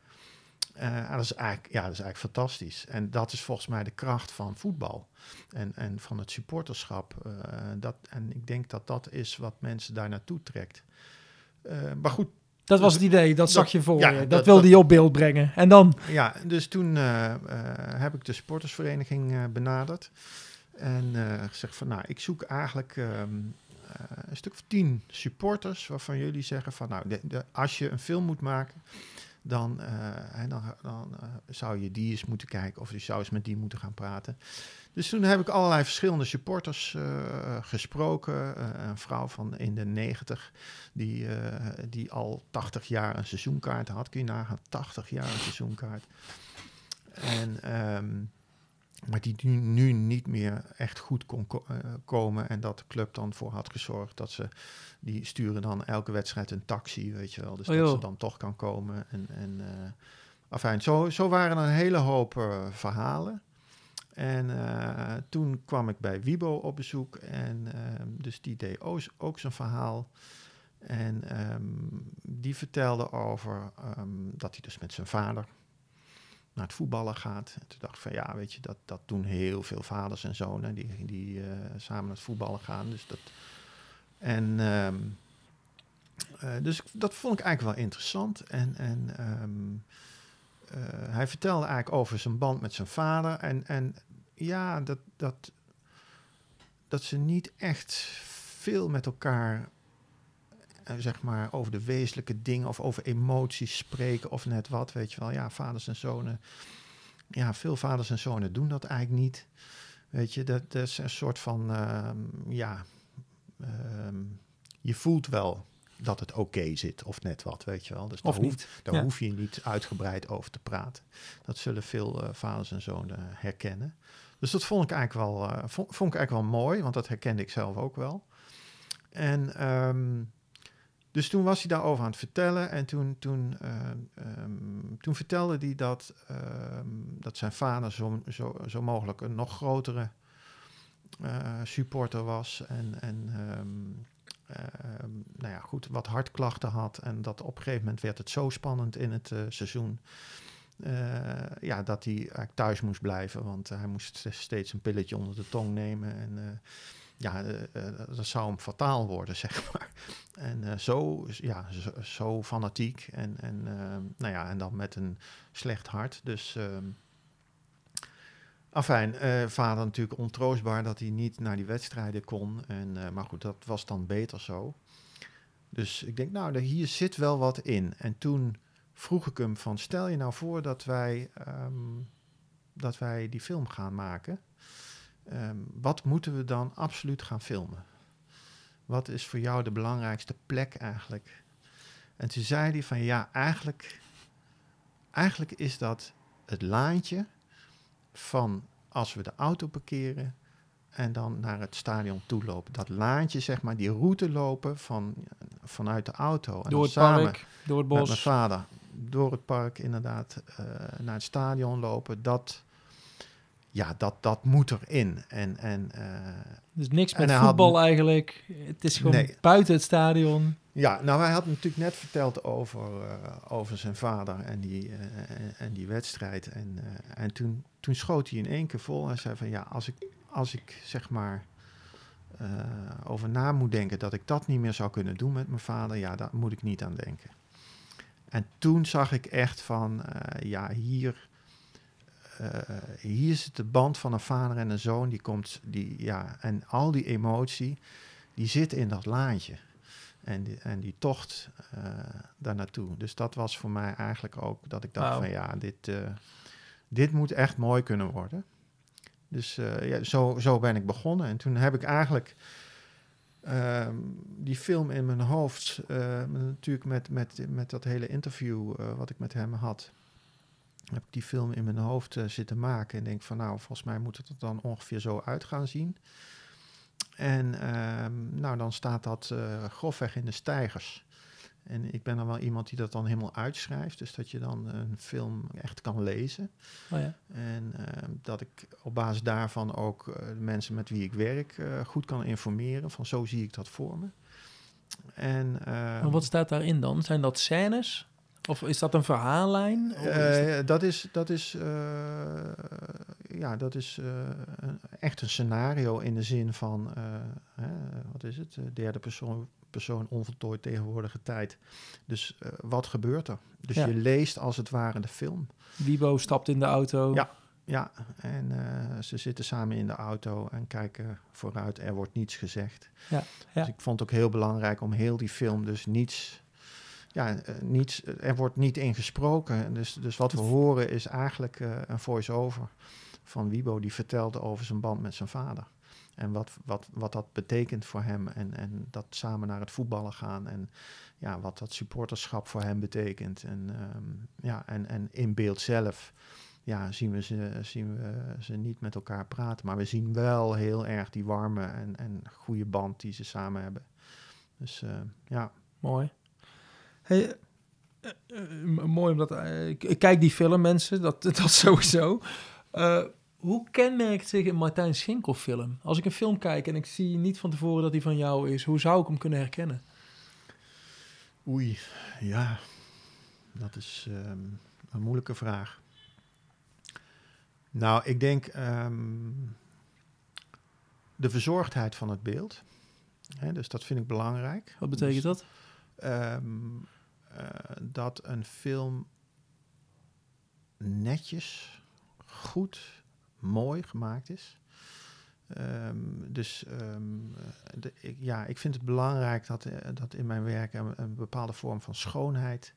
En dat, is eigenlijk, ja, dat is eigenlijk fantastisch. En dat is volgens mij de kracht van voetbal en, en van het supporterschap. Eh, dat, en ik denk dat dat is wat mensen daar naartoe trekt. Eh, maar goed, Dat was het idee, dat zag je voor ja, je. Dat, dat- wilde je op beeld brengen. En dan, ja, dus toen heb ik de sportersvereniging eh, benaderd. En gezegd van, nou, ik zoek eigenlijk ehm, eh, een stuk of tien supporters... waarvan jullie zeggen van, nou, de, de- als je een film moet maken... dan, eh, hè, dan, dan eh, zou je die eens moeten kijken... of je zou eens met die moeten gaan praten. Dus toen heb ik allerlei verschillende supporters eh, gesproken. Een vrouw van in de negentig, die, die al 80 jaar een seizoenkaart had. Kun je nagaan, 80 jaar een seizoenkaart. En, ehm, maar die nu, nu niet meer echt goed kon ko- eh, komen. En dat de club dan voor had gezorgd dat ze... Die sturen dan elke wedstrijd een taxi, weet je wel. Dus Oh, dat ze dan toch kan komen. En, en, eh, afijn, zo, zo waren er een hele hoop eh, verhalen. En toen kwam ik bij Wibo op bezoek. En ehm, dus die deed ook, ook zijn verhaal. En ehm, die vertelde over ehm, dat hij dus met zijn vader naar het voetballen gaat. En toen dacht ik van ja, weet je, dat, dat doen heel veel vaders en zonen die, die eh, samen naar het voetballen gaan. Dus dat. En ehm, eh, dus dat vond ik eigenlijk wel interessant. En, en ehm, eh, hij vertelde eigenlijk over zijn band met zijn vader. En, en ja, dat, dat, dat ze niet echt veel met elkaar, eh, zeg maar, over de wezenlijke dingen of over emoties spreken of net wat, weet je wel. Ja, vaders en zonen. Ja, veel vaders en zonen doen dat eigenlijk niet. Weet je, dat, dat is een soort van, ehm, ja, ehm, je voelt wel dat het oké zit of net wat, weet je wel. Dus of daar niet. daar Ja. hoef je niet uitgebreid over te praten. Dat zullen veel eh, vaders en zonen herkennen. Dus dat vond ik, eigenlijk wel, eh, vond, vond ik eigenlijk wel mooi, want dat herkende ik zelf ook wel. En ehm, dus toen was hij daarover aan het vertellen. En toen, toen, eh, ehm, toen vertelde hij dat, ehm, dat zijn vader zo, zo, zo mogelijk een nog grotere eh, supporter was. En, en ehm, ehm, nou ja, goed, wat hartklachten had. En dat op een gegeven moment werd het zo spannend in het eh, seizoen. eh, ja, dat hij thuis moest blijven. Want hij moest steeds een pilletje onder de tong nemen. En ja, eh, eh, dat zou hem fataal worden, zeg maar. En eh, zo, ja, zo, fanatiek. En, en, ehm, nou ja, en dan met een slecht hart. Dus. ehm Afijn, vader natuurlijk ontroostbaar dat hij niet naar die wedstrijden kon. En, maar goed, dat was dan beter zo. Dus ik denk, nou, hier zit wel wat in. En toen vroeg ik hem van, stel je nou voor dat wij, ehm, dat wij die film gaan maken. Ehm, wat moeten we dan absoluut gaan filmen? Wat is voor jou de belangrijkste plek eigenlijk? En toen zei hij van, ja, eigenlijk, eigenlijk is dat het laantje van als we de auto parkeren en dan naar het stadion toe lopen. Dat laantje, zeg maar, die route lopen van, vanuit de auto. En Door het samen park, door het met mijn bos. vader door het park inderdaad eh, naar het stadion lopen. Dat, ja, dat, dat moet erin. En, en, uh, dus niks en met had- voetbal eigenlijk. Het is gewoon Nee. buiten het stadion. ja, nou, hij had natuurlijk net verteld over, eh, over zijn vader en die, eh, en, en die wedstrijd. En, en toen, toen schoot hij in één keer vol en zei van ja, als ik, als ik zeg maar over na moet denken dat ik dat niet meer zou kunnen doen met mijn vader, ja, daar moet ik niet aan denken. En toen zag ik echt van, ja, hier, hier zit de band van een vader en een zoon, die komt, die, ja, en al die emotie, die zit in dat laantje. En die, en die tocht eh, daar naartoe. Dus dat was voor mij eigenlijk ook dat ik dacht van ja, dit, eh, dit moet echt mooi kunnen worden. Dus eh, ja, zo, zo ben ik begonnen. En toen heb ik eigenlijk ehm, die film in mijn hoofd, eh, natuurlijk met, met, met dat hele interview eh, wat ik met hem had, heb ik die film in mijn hoofd eh, zitten maken. En denk van nou, volgens mij moet het er dan ongeveer zo uit gaan zien. En ehm, nou, dan staat dat eh, grofweg in de stijgers. En ik ben dan wel iemand die dat dan helemaal uitschrijft. Dus dat je dan een film echt kan lezen. Oh ja. En ehm, dat ik op basis daarvan ook eh, de mensen met wie ik werk goed kan informeren. Van zo zie ik dat voor me. En, ehm, Maar wat staat daarin dan? Zijn dat scènes? Of is dat een verhaallijn? Dat- Eh, dat is, dat is, eh, ja, dat is eh, een- echt een scenario in de zin van, hè, wat is het, derde persoon, persoon onvoltooid tegenwoordige tijd. Dus wat gebeurt er? Dus Ja. je leest als het ware de film. Wibo stapt in de auto. Ja. Ja, en ze zitten samen in de auto en kijken vooruit. Er wordt niets gezegd. Ja, ja. Dus ik vond het ook heel belangrijk om heel die film dus niets... Ja, eh, niets, er wordt niet in gesproken. Dus, dus wat we horen is eigenlijk eh, een voice-over van Wibo... die vertelde over zijn band met zijn vader. En wat, wat, wat dat betekent voor hem. En, en dat samen naar het voetballen gaan. En ja, wat dat supporterschap voor hem betekent. En, ehm, ja, en, en in beeld zelf ja, zien, we ze, zien we ze niet met elkaar praten. Maar we zien wel heel erg die warme en, en goede band die ze samen hebben. Dus eh, ja. Mooi. Hey, eh, eh, m- mooi omdat eh, ik, ik kijk die film, mensen, dat, dat sowieso. Eh, hoe kenmerkt zich een Martijn Schinkel film? Als ik een film kijk en ik zie niet van tevoren dat die van jou is, hoe zou ik hem kunnen herkennen? Oei, ja. Dat is ehm, een moeilijke vraag. Nou, ik denk ehm, de verzorgdheid van het beeld. Hè, dus dat vind ik belangrijk. Wat betekent Dus, dat? ehm, eh, dat een film netjes, goed, mooi gemaakt is. Ehm, dus ehm, de, ik, ja, ik vind het belangrijk dat, eh, dat in mijn werk een, bepaalde vorm van schoonheid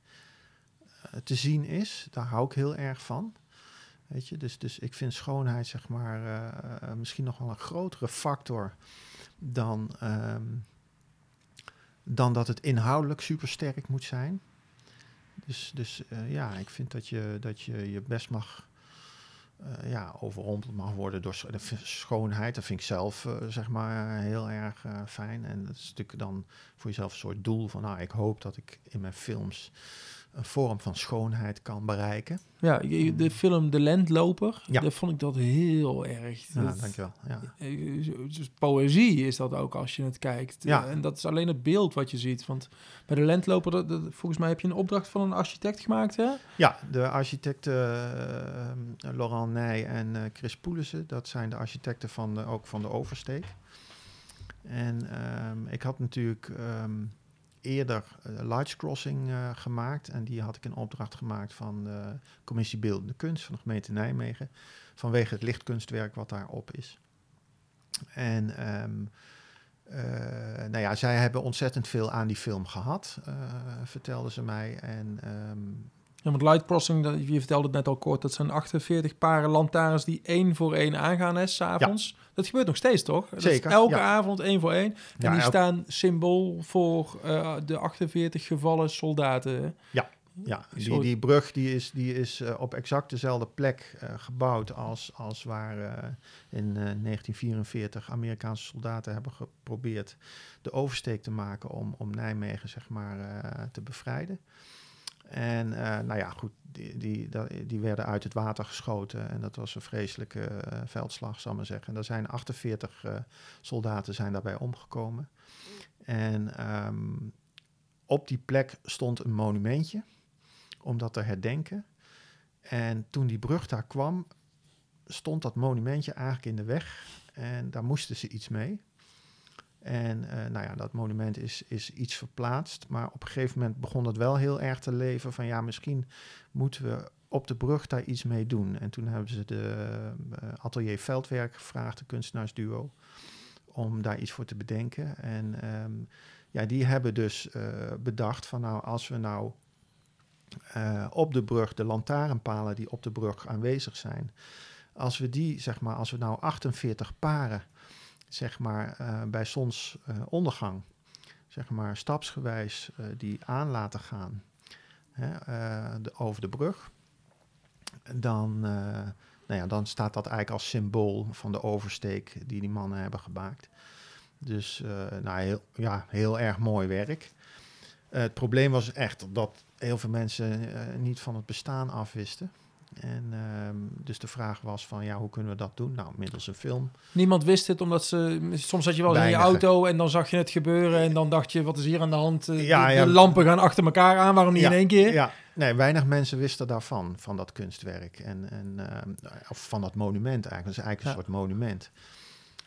eh, te zien is. Daar hou ik heel erg van. Weet je, dus, dus ik vind schoonheid, zeg maar, eh, eh, misschien nog wel een grotere factor dan, ehm, dan dat het inhoudelijk supersterk moet zijn. Dus, dus eh, ja, ik vind dat je, dat je je best mag eh, ja, overrompeld mag worden door de schoonheid. Dat vind ik zelf eh, zeg maar heel erg fijn. En dat is natuurlijk dan voor jezelf een soort doel van, nou, ik hoop dat ik in mijn films een vorm van schoonheid kan bereiken. Ja, de film De Landloper, Ja. daar vond ik dat heel erg. Ja, Dat- dankjewel. Ja. Eh, Dus poëzie is dat ook als je het kijkt. Ja. Eh, En dat is alleen het beeld wat je ziet. Want bij de landloper, dat, dat- volgens mij heb je een opdracht van een architect gemaakt, hè? Ja, de architecten eh, Laurent Nij en Chris Poelissen, dat zijn de architecten van de, ook van de Oversteek. En ehm, ik had natuurlijk ehm, eerder eh, Lights Crossing eh, gemaakt en die had ik in opdracht gemaakt van de Commissie Beeldende Kunst van de gemeente Nijmegen, vanwege het lichtkunstwerk wat daarop is. En ehm, eh, nou ja, zij hebben ontzettend veel aan die film gehad, eh, vertelden ze mij. En ehm, Ja, want Light Crossing, dat, je vertelde het net al kort, dat zijn 48 paren lantaarns die één voor één aangaan, hè, s'avonds. Dat gebeurt nog steeds, toch? Dat is Zeker, elke ja. avond één voor één. En Ja, die staan symbool voor eh, de 48 gevallen soldaten. hè. Ja, die, die brug die is, die is eh, op exact dezelfde plek eh, gebouwd als, als waar in eh, 1944 Amerikaanse soldaten hebben geprobeerd de oversteek te maken om, om Nijmegen zeg maar, te bevrijden. En uh, nou ja, goed, die, die, werden uit het water geschoten. En dat was een vreselijke uh, veldslag, zal ik maar zeggen. En er zijn 48 uh, soldaten zijn daarbij omgekomen. En um, op die plek stond een monumentje om dat te herdenken. En toen die brug daar kwam, stond dat monumentje eigenlijk in de weg. En daar moesten ze iets mee. En uh, nou ja, dat monument is, is iets verplaatst. Maar op een gegeven moment begon het wel heel erg te leven van ja, misschien moeten we op de brug daar iets mee doen. En toen hebben ze de uh, Atelier Veldwerk gevraagd, de kunstenaarsduo, om daar iets voor te bedenken. En um, ja, die hebben dus uh, bedacht van nou, als we nou op de brug, de lantaarnpalen die op de brug aanwezig zijn, als we die, zeg maar, als we nou 48 paren zeg maar, uh, bij zonsondergang, zeg maar, stapsgewijs uh, die aan laten gaan hè, de, over de brug, dan, nou ja, dan staat dat eigenlijk als symbool van de oversteek die die mannen hebben gemaakt. Dus nou, heel, ja, heel erg mooi werk. het probleem was echt dat heel veel mensen niet van het bestaan afwisten. En um, dus de vraag was van, ja, hoe kunnen we dat doen? Nou, middels een film. Niemand wist het, omdat ze... Soms zat je wel in je auto en dan zag je het gebeuren... en dan dacht je, wat is hier aan de hand? Uh, ja, de, ja, de, lampen gaan achter elkaar aan, waarom niet ja, in één keer? Ja, nee, weinig mensen wisten daarvan, van dat kunstwerk. En, en, uh, of van dat monument eigenlijk. Dat is eigenlijk een soort monument.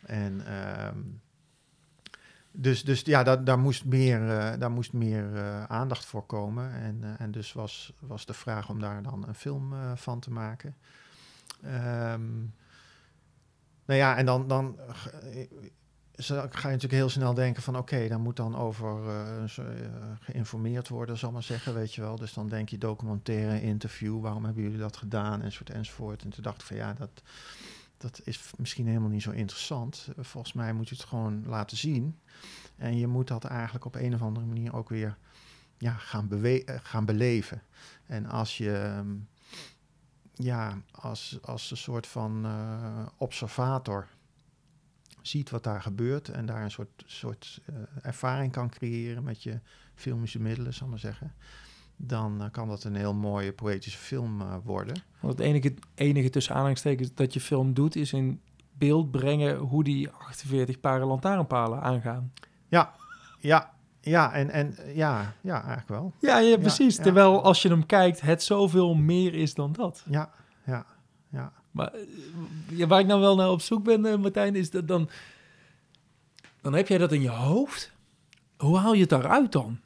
En... Um, dus, dus ja, daar, daar moest meer, uh, daar moest meer uh, aandacht voor komen. En, uh, en dus was, was de vraag om daar dan een film van te maken. Um, nou ja, en dan, dan ga je natuurlijk heel snel denken van... oké, daar moet dan over geïnformeerd worden, zal maar zeggen, weet je wel. Dus dan denk je documentaire, interview, waarom hebben jullie dat gedaan, enzovoort, enzovoort. En toen dacht ik van ja, dat dat is misschien helemaal niet zo interessant. Volgens mij moet je het gewoon laten zien. En je moet dat eigenlijk op een of andere manier ook weer ja, gaan, bewe- gaan beleven. En als je um, ja, als, als een soort van uh, observator ziet wat daar gebeurt en daar een soort, soort uh, ervaring kan creëren met je filmische middelen, zal ik maar zeggen dan uh, kan dat een heel mooie poëtische film uh, worden. Want het enige, enige tussen aanhalingstekens dat je film doet, is in beeld brengen hoe die 48 paren lantaarnpalen aangaan. Ja, ja, ja, en, en ja, ja, eigenlijk wel. Ja, ja precies. Ja, Terwijl als je hem kijkt, het zoveel meer is dan dat. Ja, ja, ja. Maar ja, waar ik nou wel naar op zoek ben, Martijn, is dat dan... Dan heb jij dat in je hoofd. Hoe haal je het daaruit dan?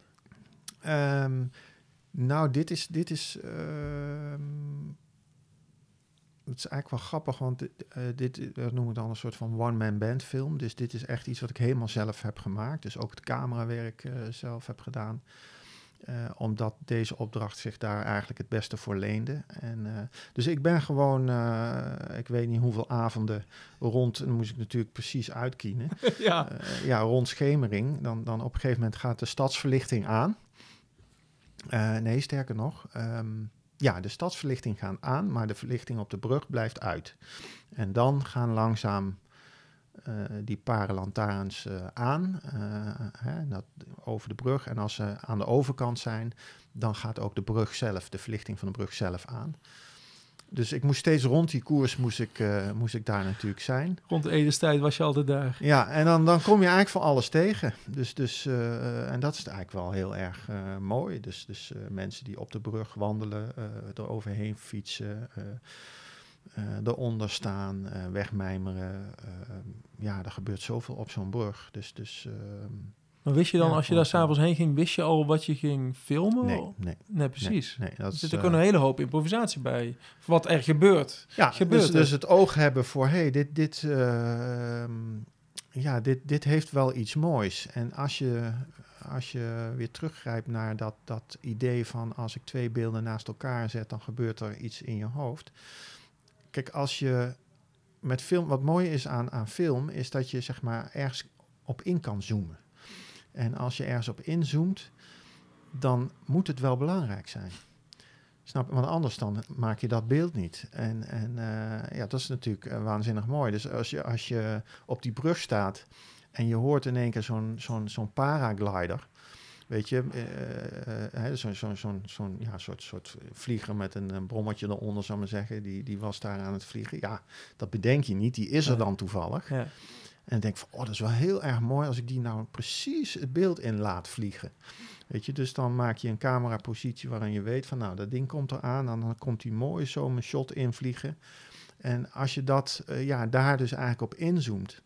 Um, nou, dit is. Dit is uh, het is eigenlijk wel grappig, want uh, dit dat noem ik dan een soort van one-man band film. Dus dit is echt iets wat ik helemaal zelf heb gemaakt. Dus ook het camerawerk uh, zelf heb gedaan. Omdat deze opdracht zich daar eigenlijk het beste voor leende. En, dus ik ben gewoon, ik weet niet hoeveel avonden rond, dan moest ik natuurlijk precies uitkiezen. ja. ja, rond schemering. Dan, dan op een gegeven moment gaat de stadsverlichting aan. Uh, nee, sterker nog. Um, ja, de stadsverlichting gaat aan, maar de verlichting op de brug blijft uit. En dan gaan langzaam uh, die paren lantaarns uh, aan, hè, over de brug. En als ze aan de overkant zijn, dan gaat ook de brug zelf, de verlichting van de brug zelf aan. Dus ik moest steeds rond die koers moest ik, uh, moest ik daar natuurlijk zijn. Rond de edenstijd was je altijd daar. Ja, en dan, dan kom je eigenlijk van alles tegen. Dus, dus, uh, en dat is eigenlijk wel heel erg uh, mooi. Dus, dus mensen die op de brug wandelen, er overheen fietsen, eronder staan, wegmijmeren. ja, er gebeurt zoveel op zo'n brug. Dus, dus ehm, maar wist je dan, ja, als je daar s'avonds heen ging, wist je al wat je ging filmen? Nee, nee. Nee, precies. Nee, nee, er zit ook uh, een hele hoop improvisatie bij. Wat er gebeurt. Ja, gebeurt dus, dus, het oog hebben voor, hey, dit, dit, uh, ja, dit, dit heeft wel iets moois. En als je, als je weer teruggrijpt naar dat, dat idee van als ik twee beelden naast elkaar zet, dan gebeurt er iets in je hoofd. Kijk, als je met film, wat mooi is aan, aan film, is dat je zeg maar ergens op in kan zoomen. En als je ergens op inzoomt, dan moet het wel belangrijk zijn. Snap Want anders dan maak je dat beeld niet. En, en uh, ja, dat is natuurlijk uh, waanzinnig mooi. Dus als je, als je op die brug staat en je hoort in één keer zo'n zo'n zo'n paraglider Weet je, uh, zo'n zo, zo, zo ja, soort, soort vlieger met een, een brommetje eronder, zou maar zeggen, die, die was daar aan het vliegen. Ja, dat bedenk je niet, die is er dan toevallig. Ja. En denk van, oh, dat is wel heel erg mooi als ik die nou precies het beeld in laat vliegen. Weet je, dus dan maak je een camerapositie waarin je weet van, nou, dat ding komt eraan, en dan komt die mooi zo mijn shot invliegen. En als je dat, uh, ja, daar dus eigenlijk op inzoomt,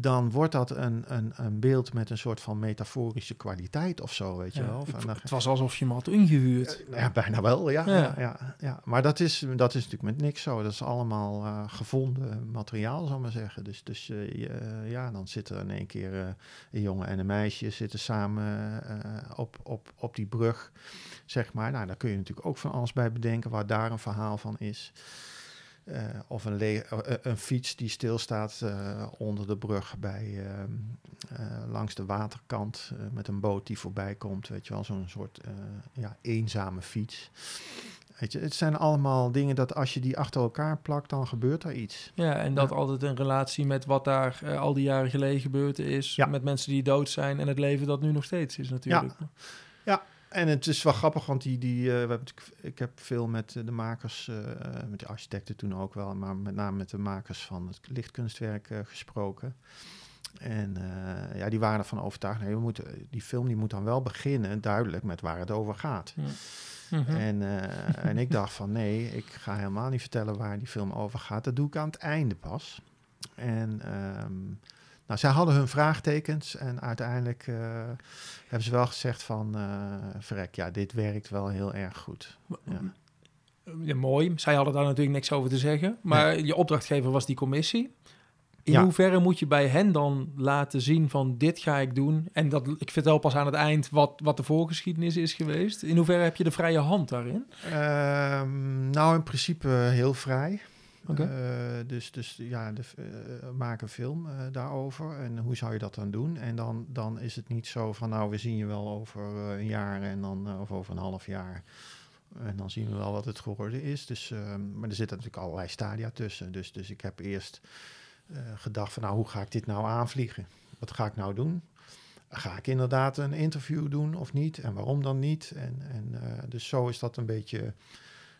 dan wordt dat een, een, een beeld met een soort van metaforische kwaliteit of zo, weet je wel. Van, het, was alsof je hem had ingehuurd. Uh, ja, bijna wel, ja. ja. ja, ja, Maar dat is, dat is natuurlijk met niks zo. Dat is allemaal uh, gevonden materiaal, zal ik maar zeggen. Dus, dus uh, ja, dan zitten in één keer een jongen en een meisje zitten samen op, op, op die brug, zeg maar. Nou, daar kun je natuurlijk ook van alles bij bedenken, waar daar een verhaal van is. Uh, of een, uh, een, fiets die stilstaat uh, onder de brug bij, ehm, langs de waterkant met een boot die voorbij komt. Weet je wel, zo'n soort ja, eenzame fiets. Weet je, het zijn allemaal dingen dat als je die achter elkaar plakt, dan gebeurt er iets. Ja, en dat altijd in relatie met wat daar al die jaren geleden gebeurd is. Ja. Met mensen die dood zijn en het leven dat nu nog steeds is natuurlijk. Ja, ja en het is wel grappig, want die, die, uh, we ik heb veel met de makers, uh, met de architecten toen ook wel, maar met name met de makers van het lichtkunstwerk uh, gesproken. En ja, die waren ervan overtuigd, nee, we moeten, die film die moet dan wel beginnen duidelijk met waar het over gaat. Ja. Mm -hmm. en, en ik dacht van nee, ik ga helemaal niet vertellen waar die film over gaat. Dat doe ik aan het einde pas. En... Um, nou, zij hadden hun vraagtekens en uiteindelijk uh, hebben ze wel gezegd van, uh, verrek, ja, dit werkt wel heel erg goed. Ja. ja. mooi. Zij hadden daar natuurlijk niks over te zeggen, maar nee. je opdrachtgever was die commissie. In ja. hoeverre moet je bij hen dan laten zien van dit ga ik doen? En dat, ik vertel pas aan het eind wat, wat de voorgeschiedenis is geweest. In hoeverre heb je de vrije hand daarin? Um, nou, in principe heel vrij. Uh, dus, dus ja, de, uh, maak een film uh, daarover. En hoe zou je dat dan doen? En dan, dan is het niet zo van, nou, we zien je wel over een jaar en dan, of over een half jaar. En dan zien we wel wat het geworden is. Dus, maar er zitten natuurlijk allerlei stadia tussen. Dus, dus ik heb eerst gedacht van, nou, hoe ga ik dit nou aanvliegen? Wat ga ik nou doen? Ga ik inderdaad een interview doen of niet? En waarom dan niet? En, en dus zo is dat een beetje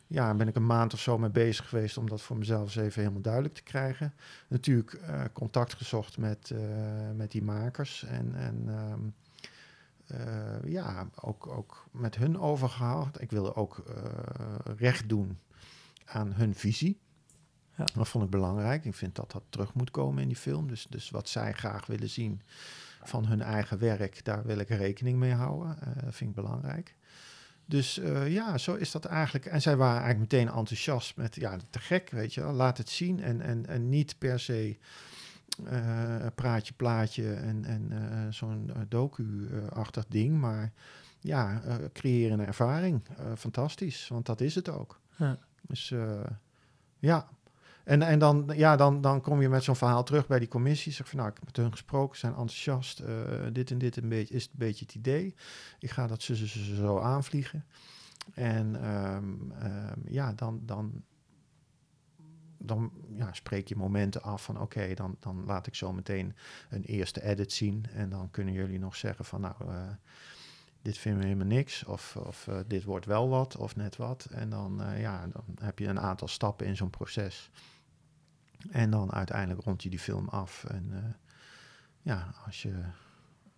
ja, ben ik een maand of zo mee bezig geweest om dat voor mezelf eens even helemaal duidelijk te krijgen. Natuurlijk uh, contact gezocht met, uh, met die makers en, en um, uh, ja, ook, ook met hun overgehaald. Ik wilde ook recht doen aan hun visie. Ja. Dat vond ik belangrijk. Ik vind dat dat terug moet komen in die film. Dus, dus wat zij graag willen zien van hun eigen werk, daar wil ik rekening mee houden. dat vind ik belangrijk. Dus uh, ja, zo is dat eigenlijk. En zij waren eigenlijk meteen enthousiast met, ja, te gek, weet je wel. Laat het zien en, en, en niet per se uh, praatje, plaatje en, en uh, zo'n docu-achtig ding. Maar ja, creëer een ervaring. fantastisch, want dat is het ook. Ja. Dus ja, en, en dan, ja, dan, dan kom je met zo'n verhaal terug bij die commissie. Zeg van, nou, ik heb met hun gesproken, zijn enthousiast. Uh, dit en dit een beetje, is een beetje het idee. Ik ga dat ze, zo aanvliegen. En um, um, ja, dan, dan, dan ja, spreek je momenten af van oké, dan, dan laat ik zo meteen een eerste edit zien. En dan kunnen jullie nog zeggen van nou, uh, dit vinden we helemaal niks. Of, of uh, dit wordt wel wat, of net wat. En dan, ja, dan heb je een aantal stappen in zo'n proces. En dan uiteindelijk rond je die film af. En uh, ja, als, je,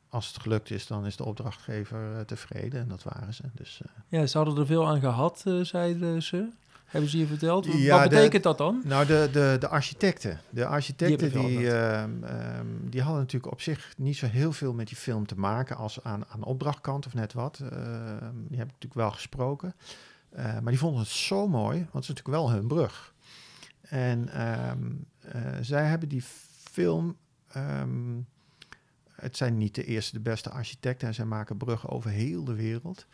als het gelukt is, dan is de opdrachtgever uh, tevreden. En dat waren ze. Dus, uh, ja, ze hadden er veel aan gehad, zeiden ze. Hebben ze je verteld? Ja, Wat betekent de, dat dan? Nou, de, de, de architecten. De architecten die, die, uh, um, die, hadden natuurlijk op zich niet zo heel veel met die film te maken als aan, aan opdrachtkant of net wat. die heb ik natuurlijk wel gesproken. maar die vonden het zo mooi, want het is natuurlijk wel hun brug. En um, uh, zij hebben die film. Um, het zijn niet de eerste, de beste architecten. En zij maken bruggen over heel de wereld.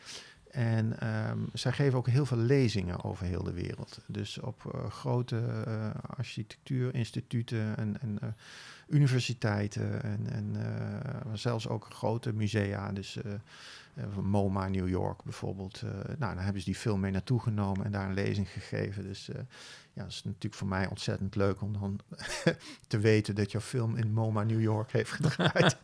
En um, zij geven ook heel veel lezingen over heel de wereld. Dus op uh, grote uh, architectuurinstituten en, en universiteiten en, en zelfs ook grote musea. Dus MoMA New York bijvoorbeeld. nou, dan hebben ze die film mee naartoe genomen en daar een lezing gegeven. Dus ja, dat is natuurlijk voor mij ontzettend leuk om dan te weten dat jouw film in MoMA New York heeft gedraaid.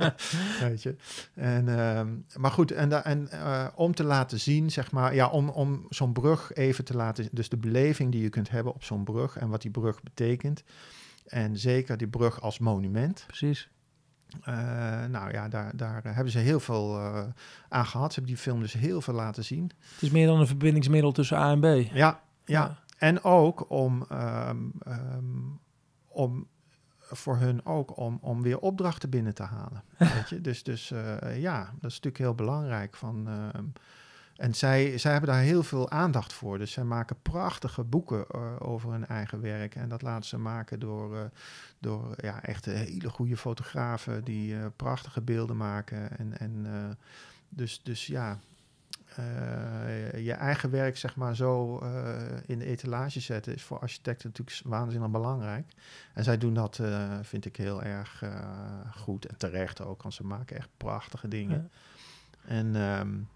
weet je. En, ehm, maar goed, en, en uh, om te laten zien, zeg maar, ja, om, om zo'n brug even te laten, dus de beleving die je kunt hebben op zo'n brug en wat die brug betekent. En zeker die brug als monument. Precies. Uh, nou ja, daar, daar hebben ze heel veel uh, aan gehad. Ze hebben die film dus heel veel laten zien. Het is meer dan een verbindingsmiddel tussen A en B. Ja, ja. ja. En ook om, um, um, om voor hun ook om, om weer opdrachten binnen te halen. weet je? Dus, dus uh, ja, dat is natuurlijk heel belangrijk. Van, uh, en zij, zij hebben daar heel veel aandacht voor. Dus zij maken prachtige boeken uh, over hun eigen werk. En dat laten ze maken door, door ja, echt hele goede fotografen die prachtige beelden maken. En, en dus, dus ja, je eigen werk zeg maar zo uh, in de etalage zetten is voor architecten natuurlijk waanzinnig belangrijk. En zij doen dat, uh, vind ik, heel erg goed en terecht ook, want ze maken echt prachtige dingen. Ja. En um,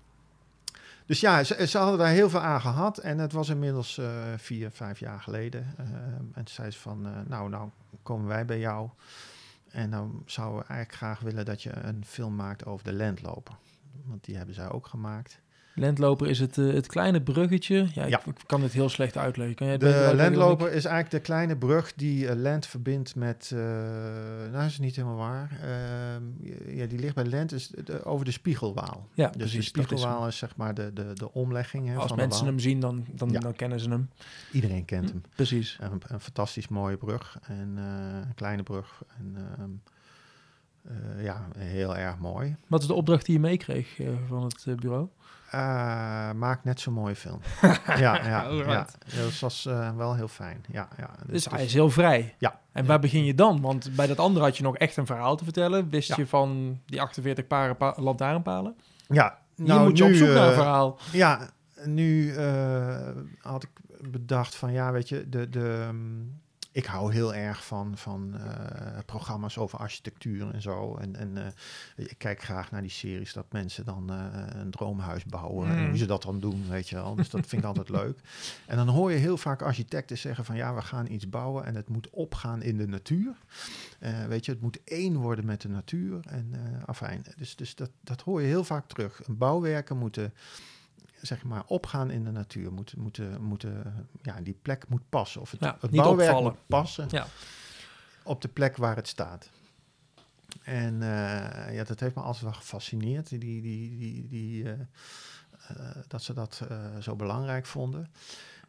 dus ja, ze, ze, hadden daar heel veel aan gehad en het was inmiddels vier, vijf jaar geleden. Ehm, en toen zei ze van, nou, nou komen wij bij jou en dan zouden we eigenlijk graag willen dat je een film maakt over de landloper. Want die hebben zij ook gemaakt. Landloper is het, uh, het kleine bruggetje. Ja, ja. Ik, kan het heel slecht uitleggen. Kan jij de landloper is eigenlijk de kleine brug die uh, Land verbindt met... Uh, nou, dat is niet helemaal waar. Ehm, ja, die ligt bij Land is de, over de Spiegelwaal. Ja, dus precies, de Spiegelwaal is, zeg maar de, de, de omlegging. Hè, Als van mensen hem zien, dan, dan, ja. dan, kennen ze hem. Iedereen kent hem. Precies. Een, een fantastisch mooie brug. En een kleine brug. En... Uh, ja, heel erg mooi. Wat is de opdracht die je meekreeg van het uh, bureau? maak net zo'n mooie film. ja, ja, ja, dat was wel heel fijn. Ja, ja. Dus, dus hij is heel vrij. Ja. En waar begin je dan? Want bij dat andere had je nog echt een verhaal te vertellen. Wist ja. je van die 48 paren pa lantaarnpalen? Ja. Nou, Hier moet je nu, op zoek naar een verhaal. Ja, nu had ik bedacht van ja, weet je, de... de um, ik hou heel erg van, van uh, programma's over architectuur en zo. En, en uh, ik kijk graag naar die series dat mensen dan uh, een droomhuis bouwen. Mm. En hoe ze dat dan doen, weet je wel. Dus dat vind ik altijd leuk. En dan hoor je heel vaak architecten zeggen van ja, we gaan iets bouwen en het moet opgaan in de natuur. weet je, het moet één worden met de natuur. En afijn, dus, dus dat, dat hoor je heel vaak terug. Bouwwerken moeten zeg maar, opgaan in de natuur. Moeten, moeten, moeten, ja, die plek moet passen. Of het, ja, het bouwwerk opvallen. moet passen ja. op de plek waar het staat. En uh, ja, dat heeft me altijd wel gefascineerd, die, die, die, die, uh, uh, dat ze dat zo belangrijk vonden.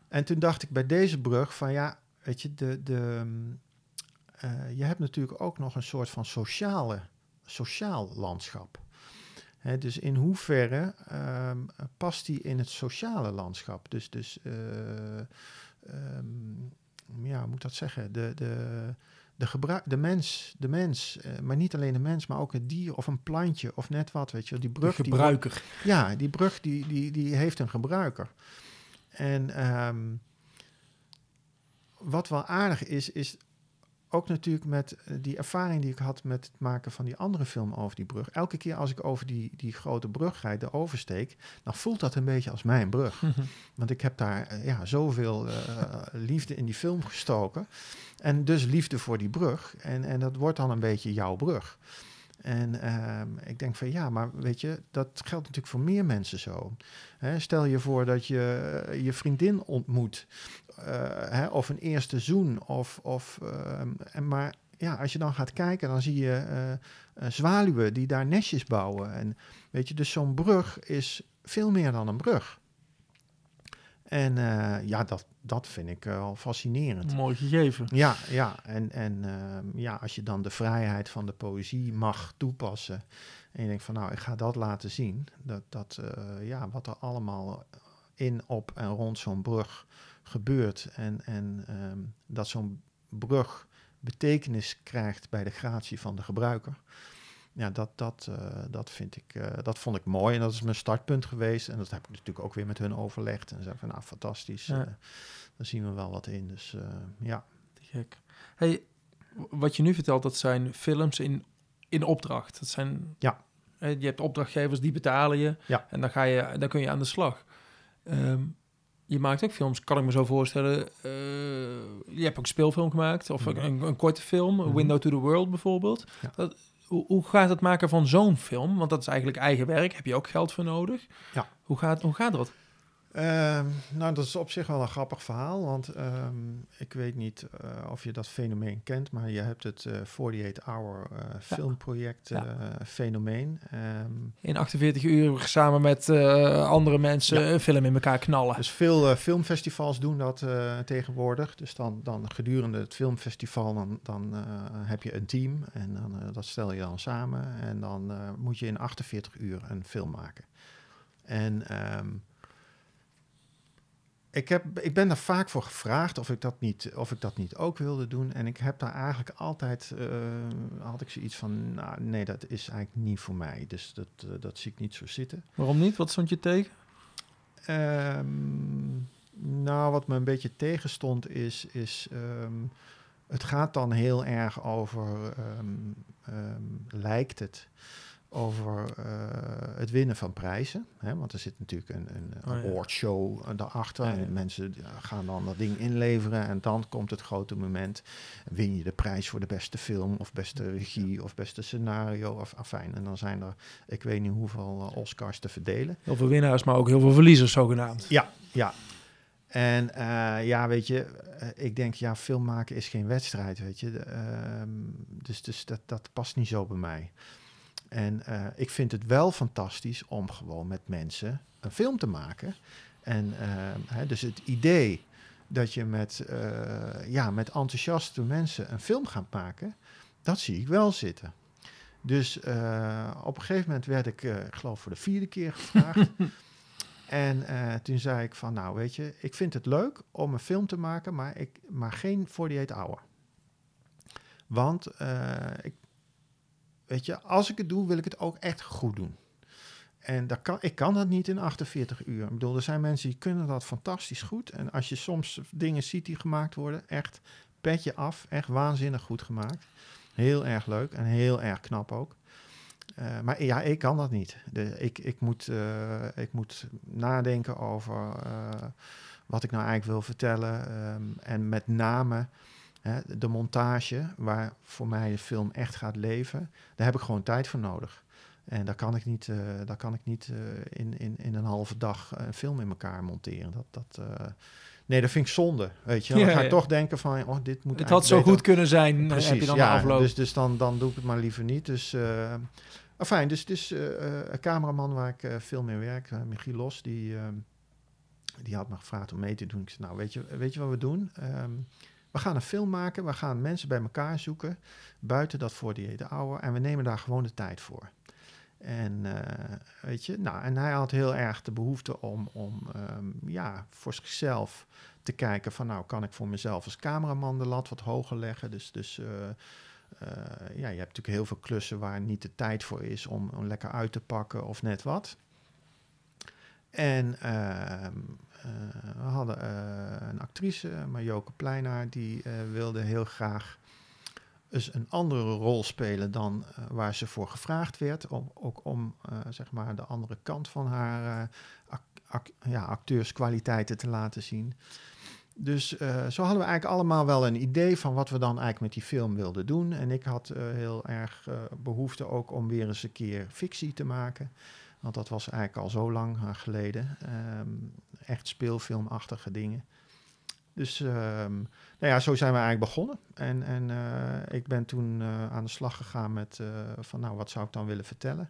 En toen dacht ik bij deze brug van ja, weet je, de, de, je hebt natuurlijk ook nog een soort van sociale, sociaal landschap dus in hoeverre um, past die in het sociale landschap? Dus, dus uh, um, ja, hoe moet dat zeggen? De, de, de, gebruik, de mens, de mens uh, maar niet alleen de mens, maar ook het dier of een plantje of net wat, weet je Die brug. De gebruiker. Die, ja, die brug die, die, die heeft een gebruiker. En um, wat wel aardig is, is ook natuurlijk met eh, die ervaring die ik had met het maken van die andere film over die brug. Elke keer als ik over die, die grote brug rijd, de oversteek, dan voelt dat een beetje als mijn brug. Mhm. Want ik heb daar uh, ja, zoveel uh, liefde in die film gestoken. En dus liefde voor die brug. En, en dat wordt dan een beetje jouw brug. En uh, ik denk van ja, maar weet je, dat geldt natuurlijk voor meer mensen zo. Hè, stel je voor dat je je vriendin ontmoet hè, of een eerste zoen. Of, of, uh, en maar ja, als je dan gaat kijken, dan zie je uh, zwaluwen die daar nestjes bouwen. En weet je, dus zo'n brug is veel meer dan een brug. En ja, dat, dat vind ik wel fascinerend. Mooi gegeven. Ja, ja. En, en ehm, ja, als je dan de vrijheid van de poëzie mag toepassen. En je denkt van nou, ik ga dat laten zien. Dat, dat ja, wat er allemaal in, op en rond zo'n brug gebeurt en, en um, dat zo'n brug betekenis krijgt bij de gratie van de gebruiker. Ja, dat, dat, uh, dat, vind ik, uh, dat vond ik mooi en dat is mijn startpunt geweest. En dat heb ik natuurlijk ook weer met hun overlegd. En zei van, nou, fantastisch, ja. uh, daar zien we wel wat in. Dus ja. Te gek. Hey, wat je nu vertelt, dat zijn films in, in opdracht. Dat zijn, Ja. eh, Je hebt opdrachtgevers die betalen je. Ja. En dan, ga je, dan kun je aan de slag. Ehm, je maakt ook films, kan ik me zo voorstellen. eh, je hebt ook een speelfilm gemaakt. Of een, een korte film. Mhm. Window to the World bijvoorbeeld. Ja. Dat, hoe, hoe gaat het maken van zo'n film? Want dat is eigenlijk eigen werk. Heb je ook geld voor nodig? Ja. Hoe gaat, hoe gaat dat? Ehm, nou, dat is op zich wel een grappig verhaal, want ehm, ik weet niet eh, of je dat fenomeen kent, maar je hebt het eh 48-hour eh, filmproject Ja. eh, fenomeen. Ehm, In 48 uur samen met andere mensen Ja. een film in elkaar knallen. dus veel filmfestivals doen dat tegenwoordig. Dus dan, dan gedurende het filmfestival dan, dan heb je een team en dan, dat stel je dan samen en dan moet je in 48 uur een film maken. En ik, heb, ik ben daar vaak voor gevraagd of ik, dat niet, of ik dat niet ook wilde doen. En ik heb daar eigenlijk altijd, eh, had ik zoiets van, nou nee, dat is eigenlijk niet voor mij. Dus dat, eh, dat zie ik niet zo zitten. Waarom niet? Wat stond je tegen? Ehm, nou, wat me een beetje tegenstond is, is ehm, het gaat dan heel erg over, ehm, lijkt het, over eh, het winnen van prijzen. Hè? Want er zit natuurlijk een, een Oh, ja. awardshow daarachter. Ja, ja. En mensen gaan dan dat ding inleveren en dan komt het grote moment. Win je de prijs voor de beste film of beste regie of beste scenario of afijn. En dan zijn er, ik weet niet hoeveel eh, Oscars te verdelen. Heel veel winnaars, maar ook heel veel verliezers zogenaamd. Ja, ja. En eh, ja, weet je, eh, ik denk, ja, film maken is geen wedstrijd, weet je. Ehm, dus dus dat, dat past niet zo bij mij. En eh, ik vind het wel fantastisch om gewoon met mensen een film te maken. En ehm, hè, dus het idee dat je met, eh, ja, met enthousiaste mensen een film gaat maken, dat zie ik wel zitten. Dus eh, op een gegeven moment werd ik, eh, ik geloof voor de vierde keer gevraagd. En eh, toen zei ik van, nou weet je, ik vind het leuk om een film te maken, maar, ik, maar geen 48 hour. Want eh, ik, weet je, als ik het doe, wil ik het ook echt goed doen. En kan, ik kan dat niet in 48 uur. Ik bedoel, er zijn mensen die kunnen dat fantastisch goed. En als je soms dingen ziet die gemaakt worden, echt petje af, echt waanzinnig goed gemaakt. Heel erg leuk en heel erg knap ook. Eh, maar ja, ik kan dat niet. De, ik, ik, moet, eh, ik moet nadenken over eh, wat ik nou eigenlijk wil vertellen. ehm, en met name hè, de montage, waar voor mij de film echt gaat leven, daar heb ik gewoon tijd voor nodig. En daar kan ik niet, eh, daar kan ik niet eh, in, in, in een halve dag een film in elkaar monteren. Dat, dat, eh, nee, dat vind ik zonde. Weet je, dan Ja, ga je ja. toch denken van, oh, dit moet Het had zo goed kunnen zijn, heb Precies, je dan ja, afloop. Dus, dus dan, dan doe ik het maar liever niet. Dus, uh, fijn, dus, een cameraman waar ik veel mee werk, Michiel Los, die, die had me gevraagd om mee te doen. Ik zei, nou, weet je, weet je wat we doen? Um, we gaan een film maken, we gaan mensen bij elkaar zoeken, buiten dat voor die hour, en we nemen daar gewoon de tijd voor. En uh, weet je, nou, en hij had heel erg de behoefte om, om um, ja, voor zichzelf te kijken van, nou, kan ik voor mezelf als cameraman de lat wat hoger leggen? Dus, dus uh, uh, ja, je hebt natuurlijk heel veel klussen waar niet de tijd voor is om, om lekker uit te pakken of net wat. En uh, we hadden eh, een actrice, Marjoke Pleinaar, die eh, wilde heel graag een andere rol spelen dan waar ze voor gevraagd werd. Om, ook om zeg maar de andere kant van haar ja, acteurskwaliteiten te laten zien. Dus zo hadden we eigenlijk allemaal wel een idee van wat we dan eigenlijk met die film wilden doen. En ik had heel erg behoefte ook om weer eens een keer fictie te maken. Want dat was eigenlijk al zo lang geleden. Um, echt speelfilmachtige dingen. Dus um, nou ja, zo zijn we eigenlijk begonnen. En, en uh, ik ben toen uh, aan de slag gegaan met uh, van nou, wat zou ik dan willen vertellen.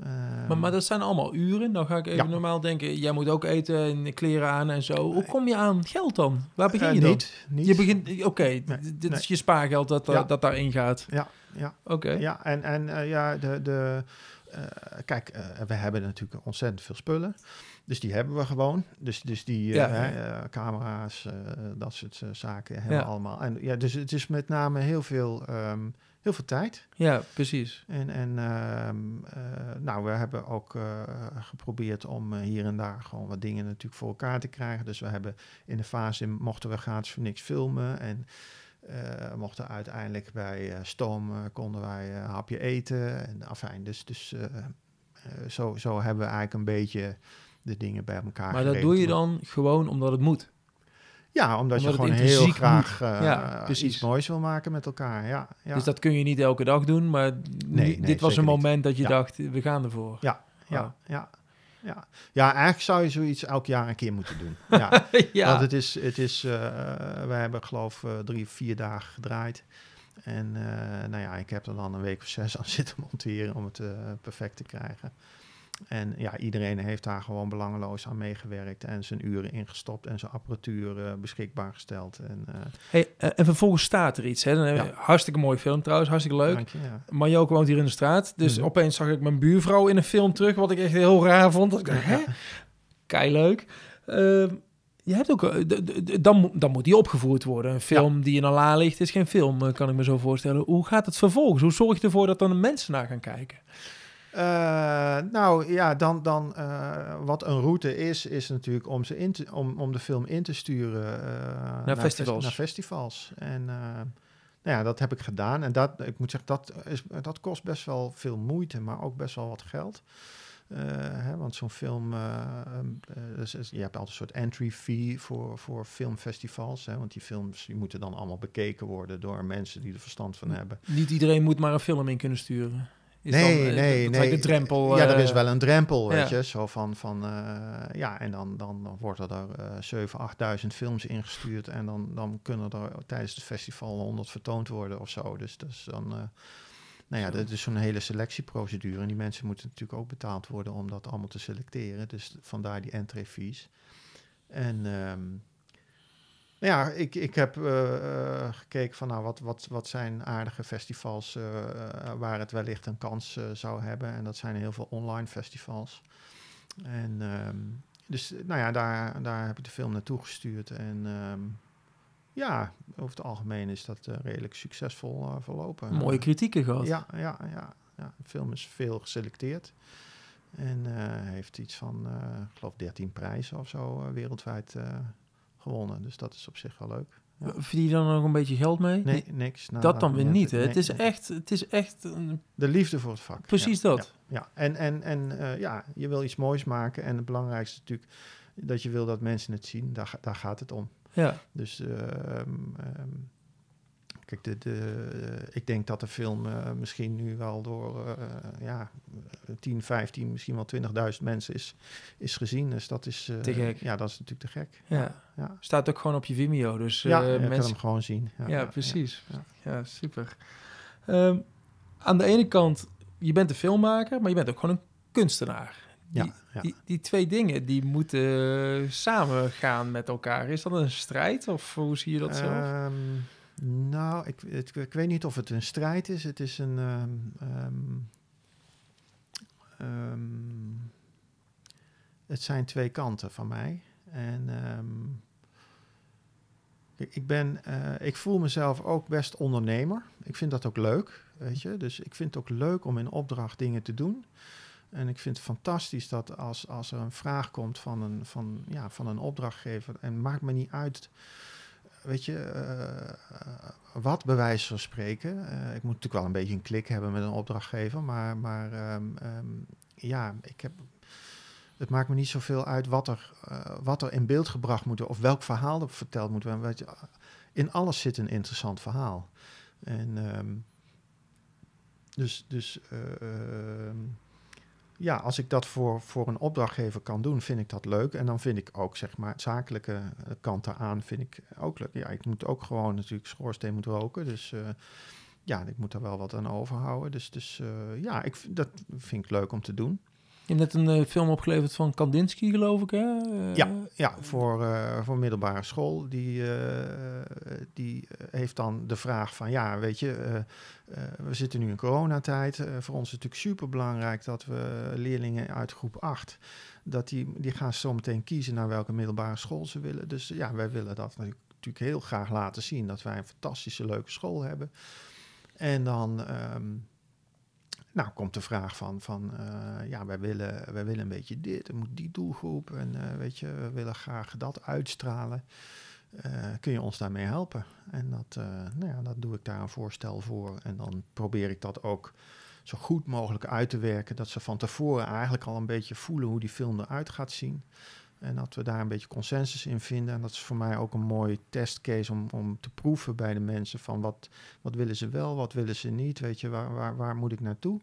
Um, maar, maar dat zijn allemaal uren. Dan ga ik even ja. normaal denken, jij moet ook eten en kleren aan en zo. Hoe kom je aan geld dan? Waar begin je dan? Niet, niet. Je begint, oké, okay, nee, dit nee. is je spaargeld dat, ja. dat daarin gaat. Ja, ja. Oké. Okay. Ja, en, en ja, de... de uh, kijk, uh, we hebben natuurlijk ontzettend veel spullen. Dus die hebben we gewoon. Dus, dus die ja, ja. camera's, dat soort zaken hebben Ja. we allemaal. En ja, dus het is met name heel veel, um, heel veel tijd. Ja, precies. En, en um, nou, we hebben ook geprobeerd om hier en daar gewoon wat dingen natuurlijk voor elkaar te krijgen. Dus we hebben in de fase mochten we gratis voor niks filmen. En eh, mochten uiteindelijk bij eh, Stoom eh, konden wij een hapje eten. En afijn, dus, dus zo, zo hebben we eigenlijk een beetje de dingen bij elkaar Maar dat doe je dan gewoon omdat het moet. Ja, omdat, je omdat gewoon heel graag Ja, precies. iets moois wil maken met elkaar. Ja, ja. Dus dat kun je niet elke dag doen. Maar nee, dit was een niet. moment dat je Ja. dacht, we gaan ervoor. Ja, ja, ja, ja. ja, eigenlijk zou je zoiets elk jaar een keer moeten doen. Ja, ja. Want het is, het is uh, wij hebben geloof uh, drie, vier dagen gedraaid. En uh, nou ja, ik heb er dan een week of zes aan zitten monteren om het perfect te krijgen. En ja, iedereen heeft daar gewoon belangeloos aan meegewerkt en zijn uren ingestopt en zijn apparatuur uh, beschikbaar gesteld. En, uh, hey, en vervolgens staat er iets. Hè? Dan ja. Hartstikke mooi film trouwens, hartstikke leuk. Dank je, ja. Marjoke woont hier in de straat. Dus Mhm. opeens zag ik mijn buurvrouw in een film terug, wat ik echt heel raar vond. Dat ik dacht, hè? Kei leuk. Uh, je hebt ook, dan, dan moet die opgevoerd worden. Een film die in een la ligt is geen film, kan ik me zo voorstellen. Hoe gaat het vervolgens? Hoe zorg je ervoor dat dan mensen naar gaan kijken? Uh, nou ja, dan, dan uh, wat een route is, is natuurlijk om, ze in te, om, om de film in te sturen uh, naar, festivals. naar festivals. En nou ja, dat heb ik gedaan. En dat, ik moet zeggen, dat, is, dat kost best wel veel moeite, maar ook best wel wat geld. Hè, want zo'n film, dus, je hebt altijd een soort entry fee voor, voor filmfestivals. Hè, want die films die moeten dan allemaal bekeken worden door mensen die er verstand van hebben. Niet iedereen moet maar een film in kunnen sturen. Is nee, dan, nee, nee. De drempel. Ja, er uh, is wel een drempel, weet ja. je. Zo van, van uh, ja, en dan, dan, dan worden er uh, 7.000, 8.000 films ingestuurd. En dan, dan kunnen er tijdens het festival 100 vertoond worden of zo. Dus, dus dan, nou ja, dat is zo'n hele selectieprocedure. En die mensen moeten natuurlijk ook betaald worden om dat allemaal te selecteren. Dus vandaar die entree fees. En... Um, ja, ik, ik heb uh, uh, gekeken van nou, wat, wat, wat zijn aardige festivals uh, waar het wellicht een kans zou hebben. En dat zijn heel veel online festivals. En um, dus nou ja, daar, daar heb ik de film naartoe gestuurd. En um, ja, over het algemeen is dat redelijk succesvol verlopen. Mooie kritieken gehad. Ja, ja, ja, ja. De film is veel geselecteerd. En heeft iets van, ik geloof, 13 prijzen of zo wereldwijd gewonnen. Dus dat is op zich wel leuk. Ja. Verdien je dan nog een beetje geld mee? Nee, niks. Nou, dat dan weer niet. Hè? Nee, het, is nee. echt, het is echt... Een... De liefde voor het vak. Precies ja, dat. Ja, ja. En, en, en uh, ja, je wil iets moois maken. En het belangrijkste is natuurlijk dat je wil dat mensen het zien. Daar, daar gaat het om. Ja. Dus um, kijk, de, de, uh, ik denk dat de film uh, misschien nu wel door uh, ja, 10, 15, misschien wel 20.000 mensen is, is gezien. Dus dat is, te gek. Ja, dat is natuurlijk te gek. Ja. ja. Staat ook gewoon op je Vimeo. Dus ja, je mensen... kan hem gewoon zien. Ja, ja precies. Ja, ja super. Um, aan de ene kant, je bent een filmmaker, maar je bent ook gewoon een kunstenaar. Die. Die, die, twee dingen die moeten samen gaan met elkaar. Is dat een strijd of hoe zie je dat zelf? Um, nou, ik, ik, weet niet of het een strijd is. Het is een. Um, um, het zijn twee kanten van mij. En ik ben, uh, ik voel mezelf ook best ondernemer. Ik vind dat ook leuk, weet je. Dus ik vind het ook leuk om in opdracht dingen te doen. En ik vind het fantastisch dat als, als er een vraag komt van een, van, ja, van een opdrachtgever, en maakt me niet uit, weet je, uh, wat bij wijze van spreken. Uh, ik moet natuurlijk wel een beetje een klik hebben met een opdrachtgever, maar, maar um, um, ja, ik heb, het maakt me niet zoveel uit wat er, uh, wat er in beeld gebracht moet worden of welk verhaal er verteld moet worden. Weet je, in alles zit een interessant verhaal. En um, dus, dus ja, als ik dat voor, voor een opdrachtgever kan doen, vind ik dat leuk. En dan vind ik ook, zeg maar, zakelijke kant eraan vind ik ook leuk. Ja, ik moet ook gewoon natuurlijk schoorsteen moet roken. Dus uh, ja, ik moet er wel wat aan overhouden. Dus, dus uh, ja, ik, dat vind ik leuk om te doen. Je hebt net een uh, film opgeleverd van Kandinsky, geloof ik, hè? ja, ja, voor, uh, voor middelbare school. Die, die heeft dan de vraag van, ja, weet je, we zitten nu in coronatijd. voor ons is het natuurlijk super belangrijk dat we leerlingen uit groep 8, dat die, die gaan zo meteen kiezen naar welke middelbare school ze willen. Dus ja, wij willen dat natuurlijk heel graag laten zien, dat wij een fantastische, leuke school hebben. En dan... Um, nou, komt de vraag van, van uh, ja, wij willen, wij willen een beetje dit, er moet die doelgroep en uh, weet je, we willen graag dat uitstralen. kun je ons daarmee helpen? En dat, nou ja, dat doe ik daar een voorstel voor. En dan probeer ik dat ook zo goed mogelijk uit te werken. Dat ze van tevoren eigenlijk al een beetje voelen hoe die film eruit gaat zien. En dat we daar een beetje consensus in vinden. En dat is voor mij ook een mooi testcase om, om te proeven bij de mensen van wat, wat willen ze wel, wat willen ze niet. Weet je, waar, waar, waar moet ik naartoe?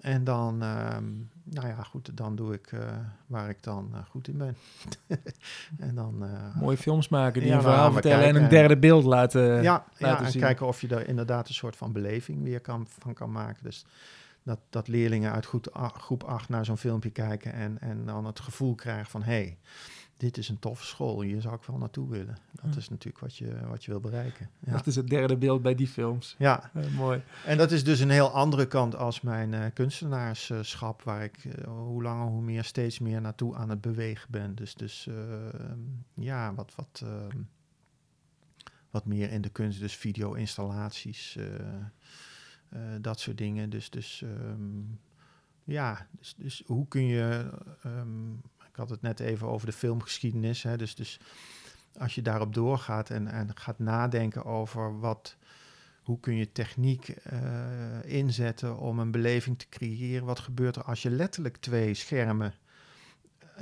En dan, ehm, nou ja, goed, dan doe ik uh, waar ik dan uh, goed in ben. en dan... Uh, Mooie films maken die ja, een verhaal nou, vertellen kijken, en een derde beeld laten Ja, laten ja en kijken of je er inderdaad een soort van beleving weer kan, van kan maken. Dus dat, dat leerlingen uit groep 8 naar zo'n filmpje kijken en, en dan het gevoel krijgen van... hey, dit is een toffe school, hier zou ik wel naartoe willen. Dat is natuurlijk wat je, wat je wil bereiken. Ja. Dat is het derde beeld bij die films. Ja, mooi. En dat is dus een heel andere kant als mijn uh, kunstenaarschap, waar ik uh, hoe langer hoe meer steeds meer naartoe aan het bewegen ben. Dus, dus uh, ja, wat, wat, ehm, wat meer in de kunst, dus video-installaties, dat soort dingen. Dus, dus um, ja, dus, dus hoe kun je um, had het net even over de filmgeschiedenis. Hè, dus, dus als je daarop doorgaat en, en gaat nadenken over wat, hoe kun je techniek uh, inzetten om een beleving te creëren. Wat gebeurt er als je letterlijk twee schermen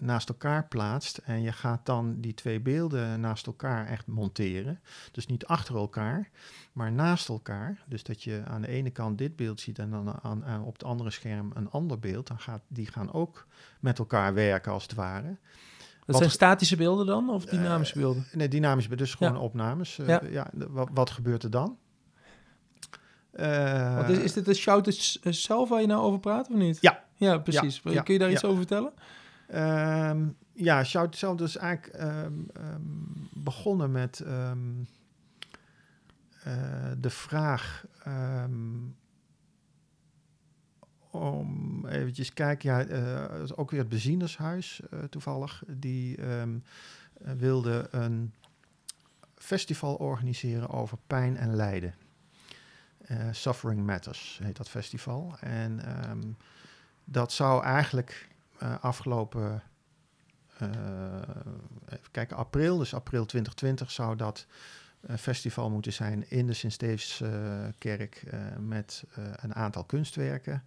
naast elkaar plaatst en je gaat dan die twee beelden naast elkaar echt monteren. Dus niet achter elkaar, maar naast elkaar. Dus dat je aan de ene kant dit beeld ziet en dan aan, op het andere scherm een ander beeld. Dan gaat, die gaan ook met elkaar werken als het ware. Dat zijn statische beelden dan of dynamische uh, beelden? Nee, dynamische beelden, dus gewoon opnames. Uh, ja. ja wat, wat, gebeurt er dan? Uh, is, is dit de shout zelf waar je nou over praat of niet? Ja. Ja, precies. Kun je daar iets over vertellen? Um, ja, Shout zelf dus eigenlijk um, um, begonnen met uh, de vraag om eventjes kijken, ja, uh, ook weer het bezienershuis uh, toevallig, die wilde een festival organiseren over pijn en lijden. Suffering Matters heet dat festival. En dat zou eigenlijk uh, afgelopen, uh, even kijken, april, dus april 2020 zou dat uh, festival moeten zijn in de Sint-Steefskerk met een aantal kunstwerken.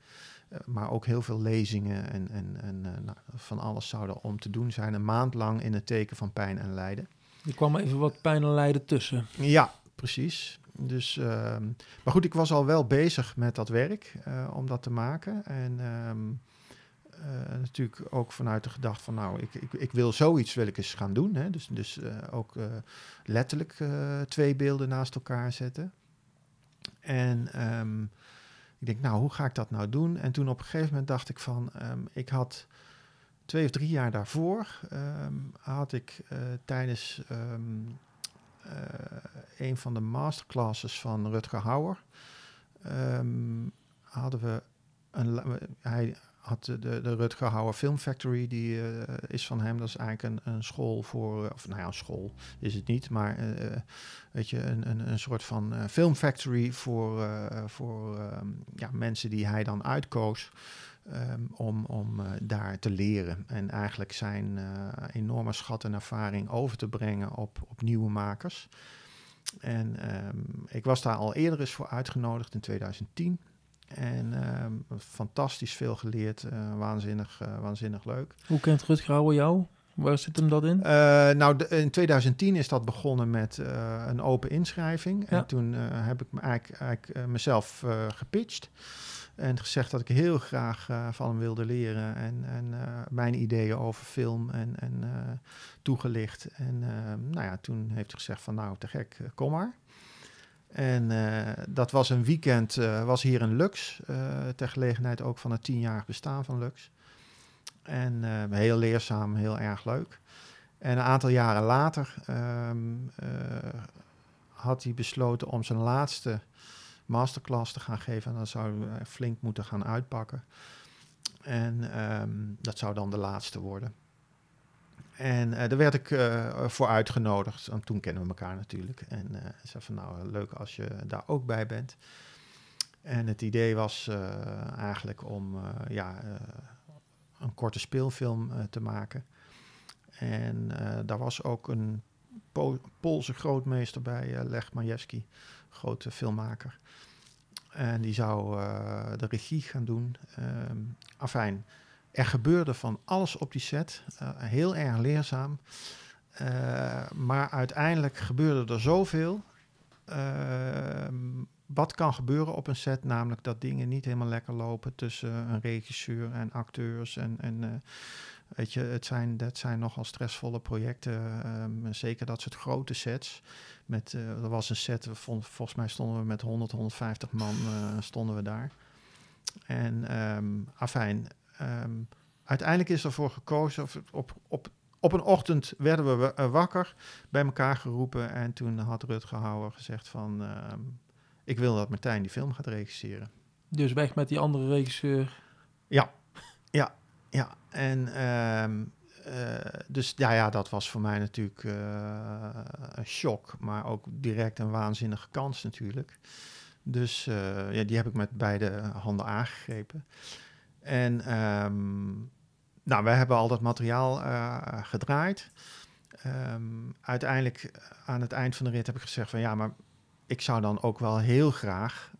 maar ook heel veel lezingen en, en, en nou, van alles zou er om te doen zijn. Een maand lang in het teken van pijn en lijden. Er kwam even wat pijn en lijden tussen. Ja, precies. Dus, ehm, maar goed, ik was al wel bezig met dat werk om dat te maken. En um, uh, natuurlijk ook vanuit de gedachte van, nou, ik, ik, ik wil zoiets wil ik eens gaan doen. Hè? Dus, dus uh, ook uh, letterlijk twee beelden naast elkaar zetten. En um, ik denk, nou, hoe ga ik dat nou doen? En toen op een gegeven moment dacht ik van, um, ik had twee of drie jaar daarvoor, um, had ik tijdens een van de masterclasses van Rutger Hauer, hadden we een, hij, had de, de Rutger Hauer Film Factory, die uh, is van hem. Dat is eigenlijk een, een school voor, uh, of nou ja, een school is het niet, maar uh, weet je, een, een, een soort van film factory voor, voor um, ja, mensen die hij dan uitkoos. Um, om, om daar te leren en eigenlijk zijn enorme schat en ervaring over te brengen op, op nieuwe makers. En um, ik was daar al eerder eens voor uitgenodigd in 2010. En uh, fantastisch veel geleerd. Uh, waanzinnig, uh, waanzinnig leuk. Hoe kent Rutger Hauer jou? Waar zit hem dat in? Uh, nou, de, in 2010 is dat begonnen met een open inschrijving. Ja. En toen heb ik me eigenlijk, eigenlijk mezelf gepitcht. En gezegd dat ik heel graag van hem wilde leren. En, en mijn ideeën over film en, en toegelicht. En nou ja, toen heeft hij gezegd van nou, te gek, kom maar. En uh, dat was een weekend, uh, was hier in Lux, uh, ter gelegenheid ook van het tienjarig bestaan van Lux. En heel leerzaam, heel erg leuk. En een aantal jaren later um, had hij besloten om zijn laatste masterclass te gaan geven. En dan zou flink moeten gaan uitpakken. En um, dat zou dan de laatste worden. En uh, daar werd ik uh, voor uitgenodigd. En toen kennen we elkaar natuurlijk. En uh, zei van nou, leuk als je daar ook bij bent. En het idee was eigenlijk om ja, een korte speelfilm te maken. En daar was ook een Po- Poolse grootmeester bij Lech Majewski, grote filmmaker. En die zou de regie gaan doen. Um, afijn, er gebeurde van alles op die set. Uh, heel erg leerzaam. Uh, maar uiteindelijk gebeurde er zoveel. Ehm, wat kan gebeuren op een set, namelijk dat dingen niet helemaal lekker lopen tussen een regisseur en acteurs. En, en weet je, het zijn, dat zijn nogal stressvolle projecten. Um, zeker dat soort grote sets. Met, er was een set, vol, volgens mij stonden we met 100, 150 man stonden we daar. En um, afijn, um, uiteindelijk is ervoor gekozen, of op, op, op een ochtend werden we uh, wakker, bij elkaar geroepen. En toen had Rutger Hauer gezegd van, ik wil dat Martijn die film gaat regisseren. Dus weg met die andere regisseur. Ja, ja, ja. En uh, dus ja, ja, dat was voor mij natuurlijk uh, een shock, maar ook direct een waanzinnige kans natuurlijk. Dus uh, ja, die heb ik met beide handen aangegrepen. En um, nou, wij hebben al dat materiaal gedraaid. Um, uiteindelijk aan het eind van de rit heb ik gezegd van ja, maar ik zou dan ook wel heel graag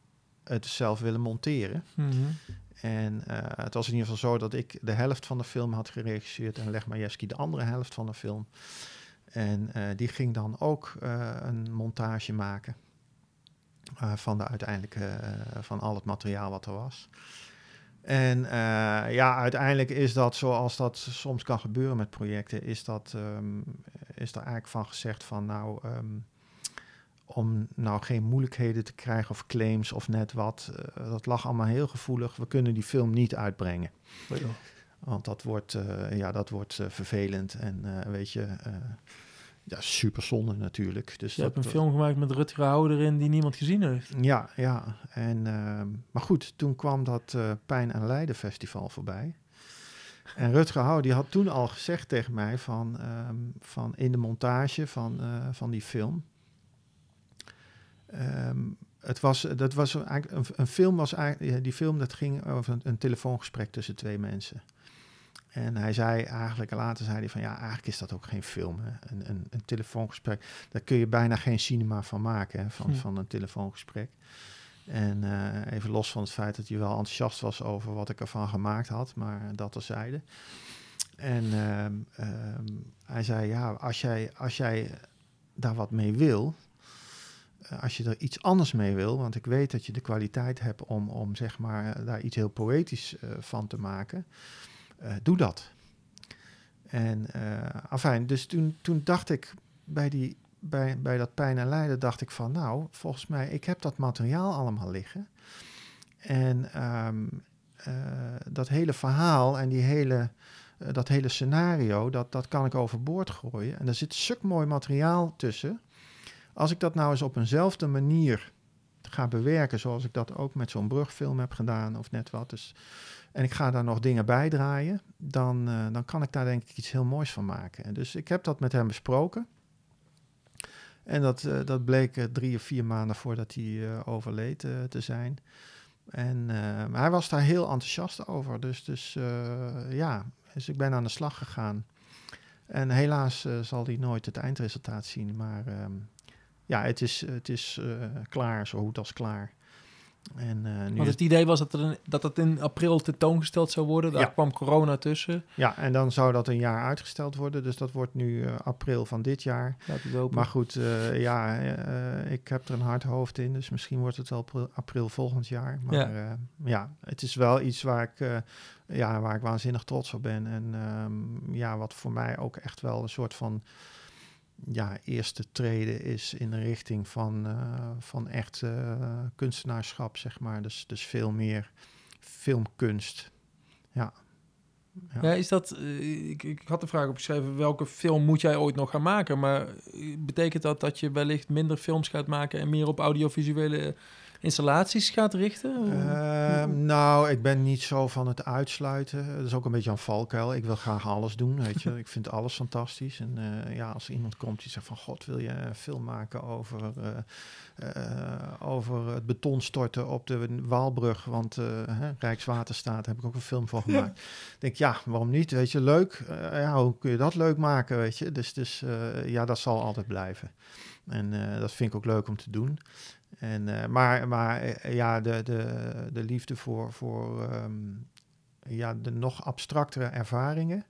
het zelf willen monteren. Mm -hmm. En uh, het was in ieder geval zo dat ik de helft van de film had geregisseerd en Leg Majewski de andere helft van de film. En uh, die ging dan ook uh, een montage maken van de uiteindelijke, van al het materiaal wat er was. En ja, uiteindelijk is dat zoals dat soms kan gebeuren met projecten, is dat um, is er eigenlijk van gezegd van nou. Um, om nou geen moeilijkheden te krijgen of claims of net wat. Uh, dat lag allemaal heel gevoelig. We kunnen die film niet uitbrengen. Ja. Want dat wordt, uh, ja, dat wordt vervelend en weet je, ja, super zonde natuurlijk. Dus Je dat, hebt een film gemaakt met Rutger Hauer erin die niemand gezien heeft. Ja, ja. En, ehm, maar goed, toen kwam dat Pijn en Lijden festival voorbij. En Rutger Hauer die had toen al gezegd tegen mij van, um, van in de montage van, van die film... Um, het was, dat was eigenlijk een, een, film was eigenlijk, die film dat ging over een, een, telefoongesprek tussen twee mensen. En hij zei eigenlijk, later zei hij van ja, eigenlijk is dat ook geen film. Hè? Een, een, een telefoongesprek, daar kun je bijna geen cinema van maken, hè? Van, hm. van een telefoongesprek. En uh, even los van het feit dat hij wel enthousiast was over wat ik ervan gemaakt had, maar dat terzijde. En uh, uh, hij zei ja, als jij, als jij daar wat mee wil, als je er iets anders mee wil, want ik weet dat je de kwaliteit hebt om, om zeg maar, daar iets heel poëtisch van te maken, doe dat. En uh, afijn, dus toen, toen dacht ik bij, die, bij, bij dat pijn en lijden, dacht ik van nou, volgens mij, ik heb dat materiaal allemaal liggen. En um, dat hele verhaal en die hele, dat hele scenario, dat, dat kan ik overboord gooien. En er zit stuk mooi materiaal tussen. Als ik dat nou eens op eenzelfde manier ga bewerken, zoals ik dat ook met zo'n brugfilm heb gedaan of net wat, dus, en ik ga daar nog dingen bij draaien, dan, uh, dan kan ik daar denk ik iets heel moois van maken. En dus ik heb dat met hem besproken. En dat, uh, dat bleek uh, drie of vier maanden voordat hij overleed te zijn. En hij was daar heel enthousiast over. Dus, dus ja, dus ik ben aan de slag gegaan. En helaas zal hij nooit het eindresultaat zien, maar ehm, ja, het is, het is klaar, zo goed als klaar. En, uh, nu Want het idee was dat, er een, dat het in april tentoongesteld zou worden. Daar Ja. kwam corona tussen. Ja, en dan zou dat een jaar uitgesteld worden. Dus dat wordt nu uh, april van dit jaar. Laat het open. Maar goed, uh, ja, ik heb er een hard hoofd in. Dus misschien wordt het wel april, volgend jaar. Maar Ja. ja. ja, het is wel iets waar ik, ja, waar ik waanzinnig trots op ben. En um, ja, wat voor mij ook echt wel een soort van ja, eerste treden is in de richting van, uh, van echt uh, kunstenaarschap, zeg maar. Dus, dus veel meer filmkunst. Ja. Ja, is dat... Uh, ik, ik had de vraag opgeschreven, welke film moet jij ooit nog gaan maken? Maar betekent dat dat je wellicht minder films gaat maken en meer op audiovisuele installaties gaat richten? Ehm, nou, ik ben niet zo van het uitsluiten. Dat is ook een beetje een valkuil. Ik wil graag alles doen, weet je. ik vind alles fantastisch. En eh, ja, als iemand komt die zegt van... God, wil je een film maken over, eh, eh, over het beton storten op de Waalbrug? Want hè, Rijkswaterstaat heb ik ook een film voor gemaakt. Ik denk, ja, waarom niet? Weet je, leuk. ja, hoe kun je dat leuk maken, weet je? Dus, dus ja, dat zal altijd blijven. En dat vind ik ook leuk om te doen. En, uh, maar maar uh, ja, de, de, de liefde voor, voor um, ja, de nog abstractere ervaringen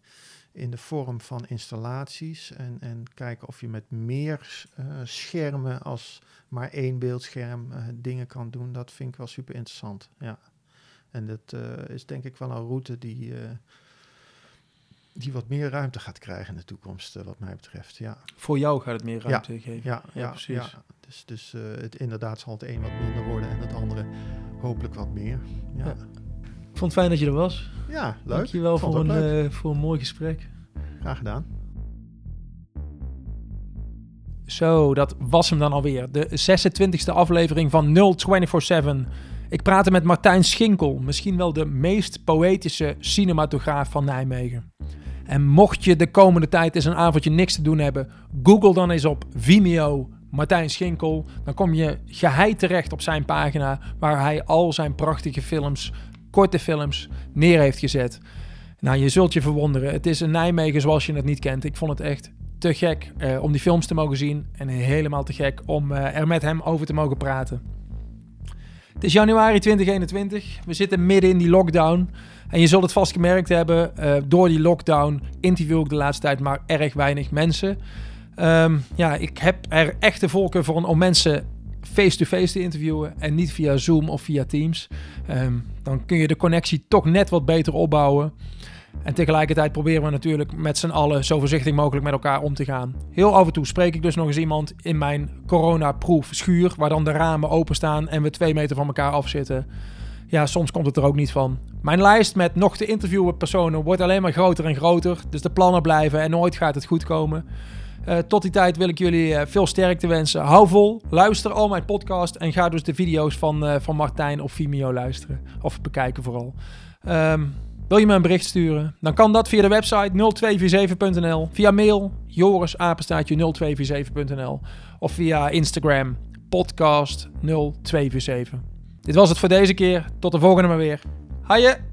in de vorm van installaties. En, en kijken of je met meer uh, schermen als maar één beeldscherm dingen kan doen. Dat vind ik wel super interessant. Ja. En dat is denk ik wel een route die die wat meer ruimte gaat krijgen in de toekomst, uh, wat mij betreft. Ja. Voor jou gaat het meer ruimte ja, geven. Ja, ja, precies. Ja. Dus, dus uh, het, inderdaad zal het een wat minder worden en het andere hopelijk wat meer. Ja. ja. Ik vond het fijn dat je er was. Ja, leuk. Dankjewel voor een, uh, voor een mooi gesprek. Graag gedaan. Zo, dat was hem dan alweer. De 26e aflevering van 0247. Ik praatte met Martijn Schinkel, misschien wel de meest poëtische cinematograaf van Nijmegen. En mocht je de komende tijd eens een avondje niks te doen hebben, google dan eens op Vimeo Martijn Schinkel. Dan kom je geheid terecht op zijn pagina waar hij al zijn prachtige films, korte films, neer heeft gezet. Nou, je zult je verwonderen. Het is een Nijmegen zoals je het niet kent. Ik vond het echt te gek eh, om die films te mogen zien en helemaal te gek om uh, er met hem over te mogen praten. Het is januari 2021. We zitten midden in die lockdown. En je zult het vast gemerkt hebben, uh, door die lockdown interview ik de laatste tijd maar erg weinig mensen. Um, ja, ik heb er echte volken voor om mensen face-to-face te interviewen en niet via Zoom of via Teams. Um, dan kun je de connectie toch net wat beter opbouwen. En tegelijkertijd proberen we natuurlijk met z'n allen zo voorzichtig mogelijk met elkaar om te gaan. Heel af en toe spreek ik dus nog eens iemand in mijn coronaproof schuur, waar dan de ramen openstaan en we twee meter van elkaar afzitten. Ja, soms komt het er ook niet van. Mijn lijst met nog te interviewen personen wordt alleen maar groter en groter. Dus de plannen blijven en nooit gaat het goed komen. Uh, tot die tijd wil ik jullie uh, veel sterkte wensen. Hou vol, luister al mijn podcast en ga dus de video's van, uh, van Martijn op Vimeo luisteren. Of bekijken vooral. Um, wil je me een bericht sturen? Dan kan dat via de website 0247.nl, via mail jorisapenstaatje0247.nl of via Instagram podcast 0247. Dit was het voor deze keer. Tot de volgende maar weer. Haaien!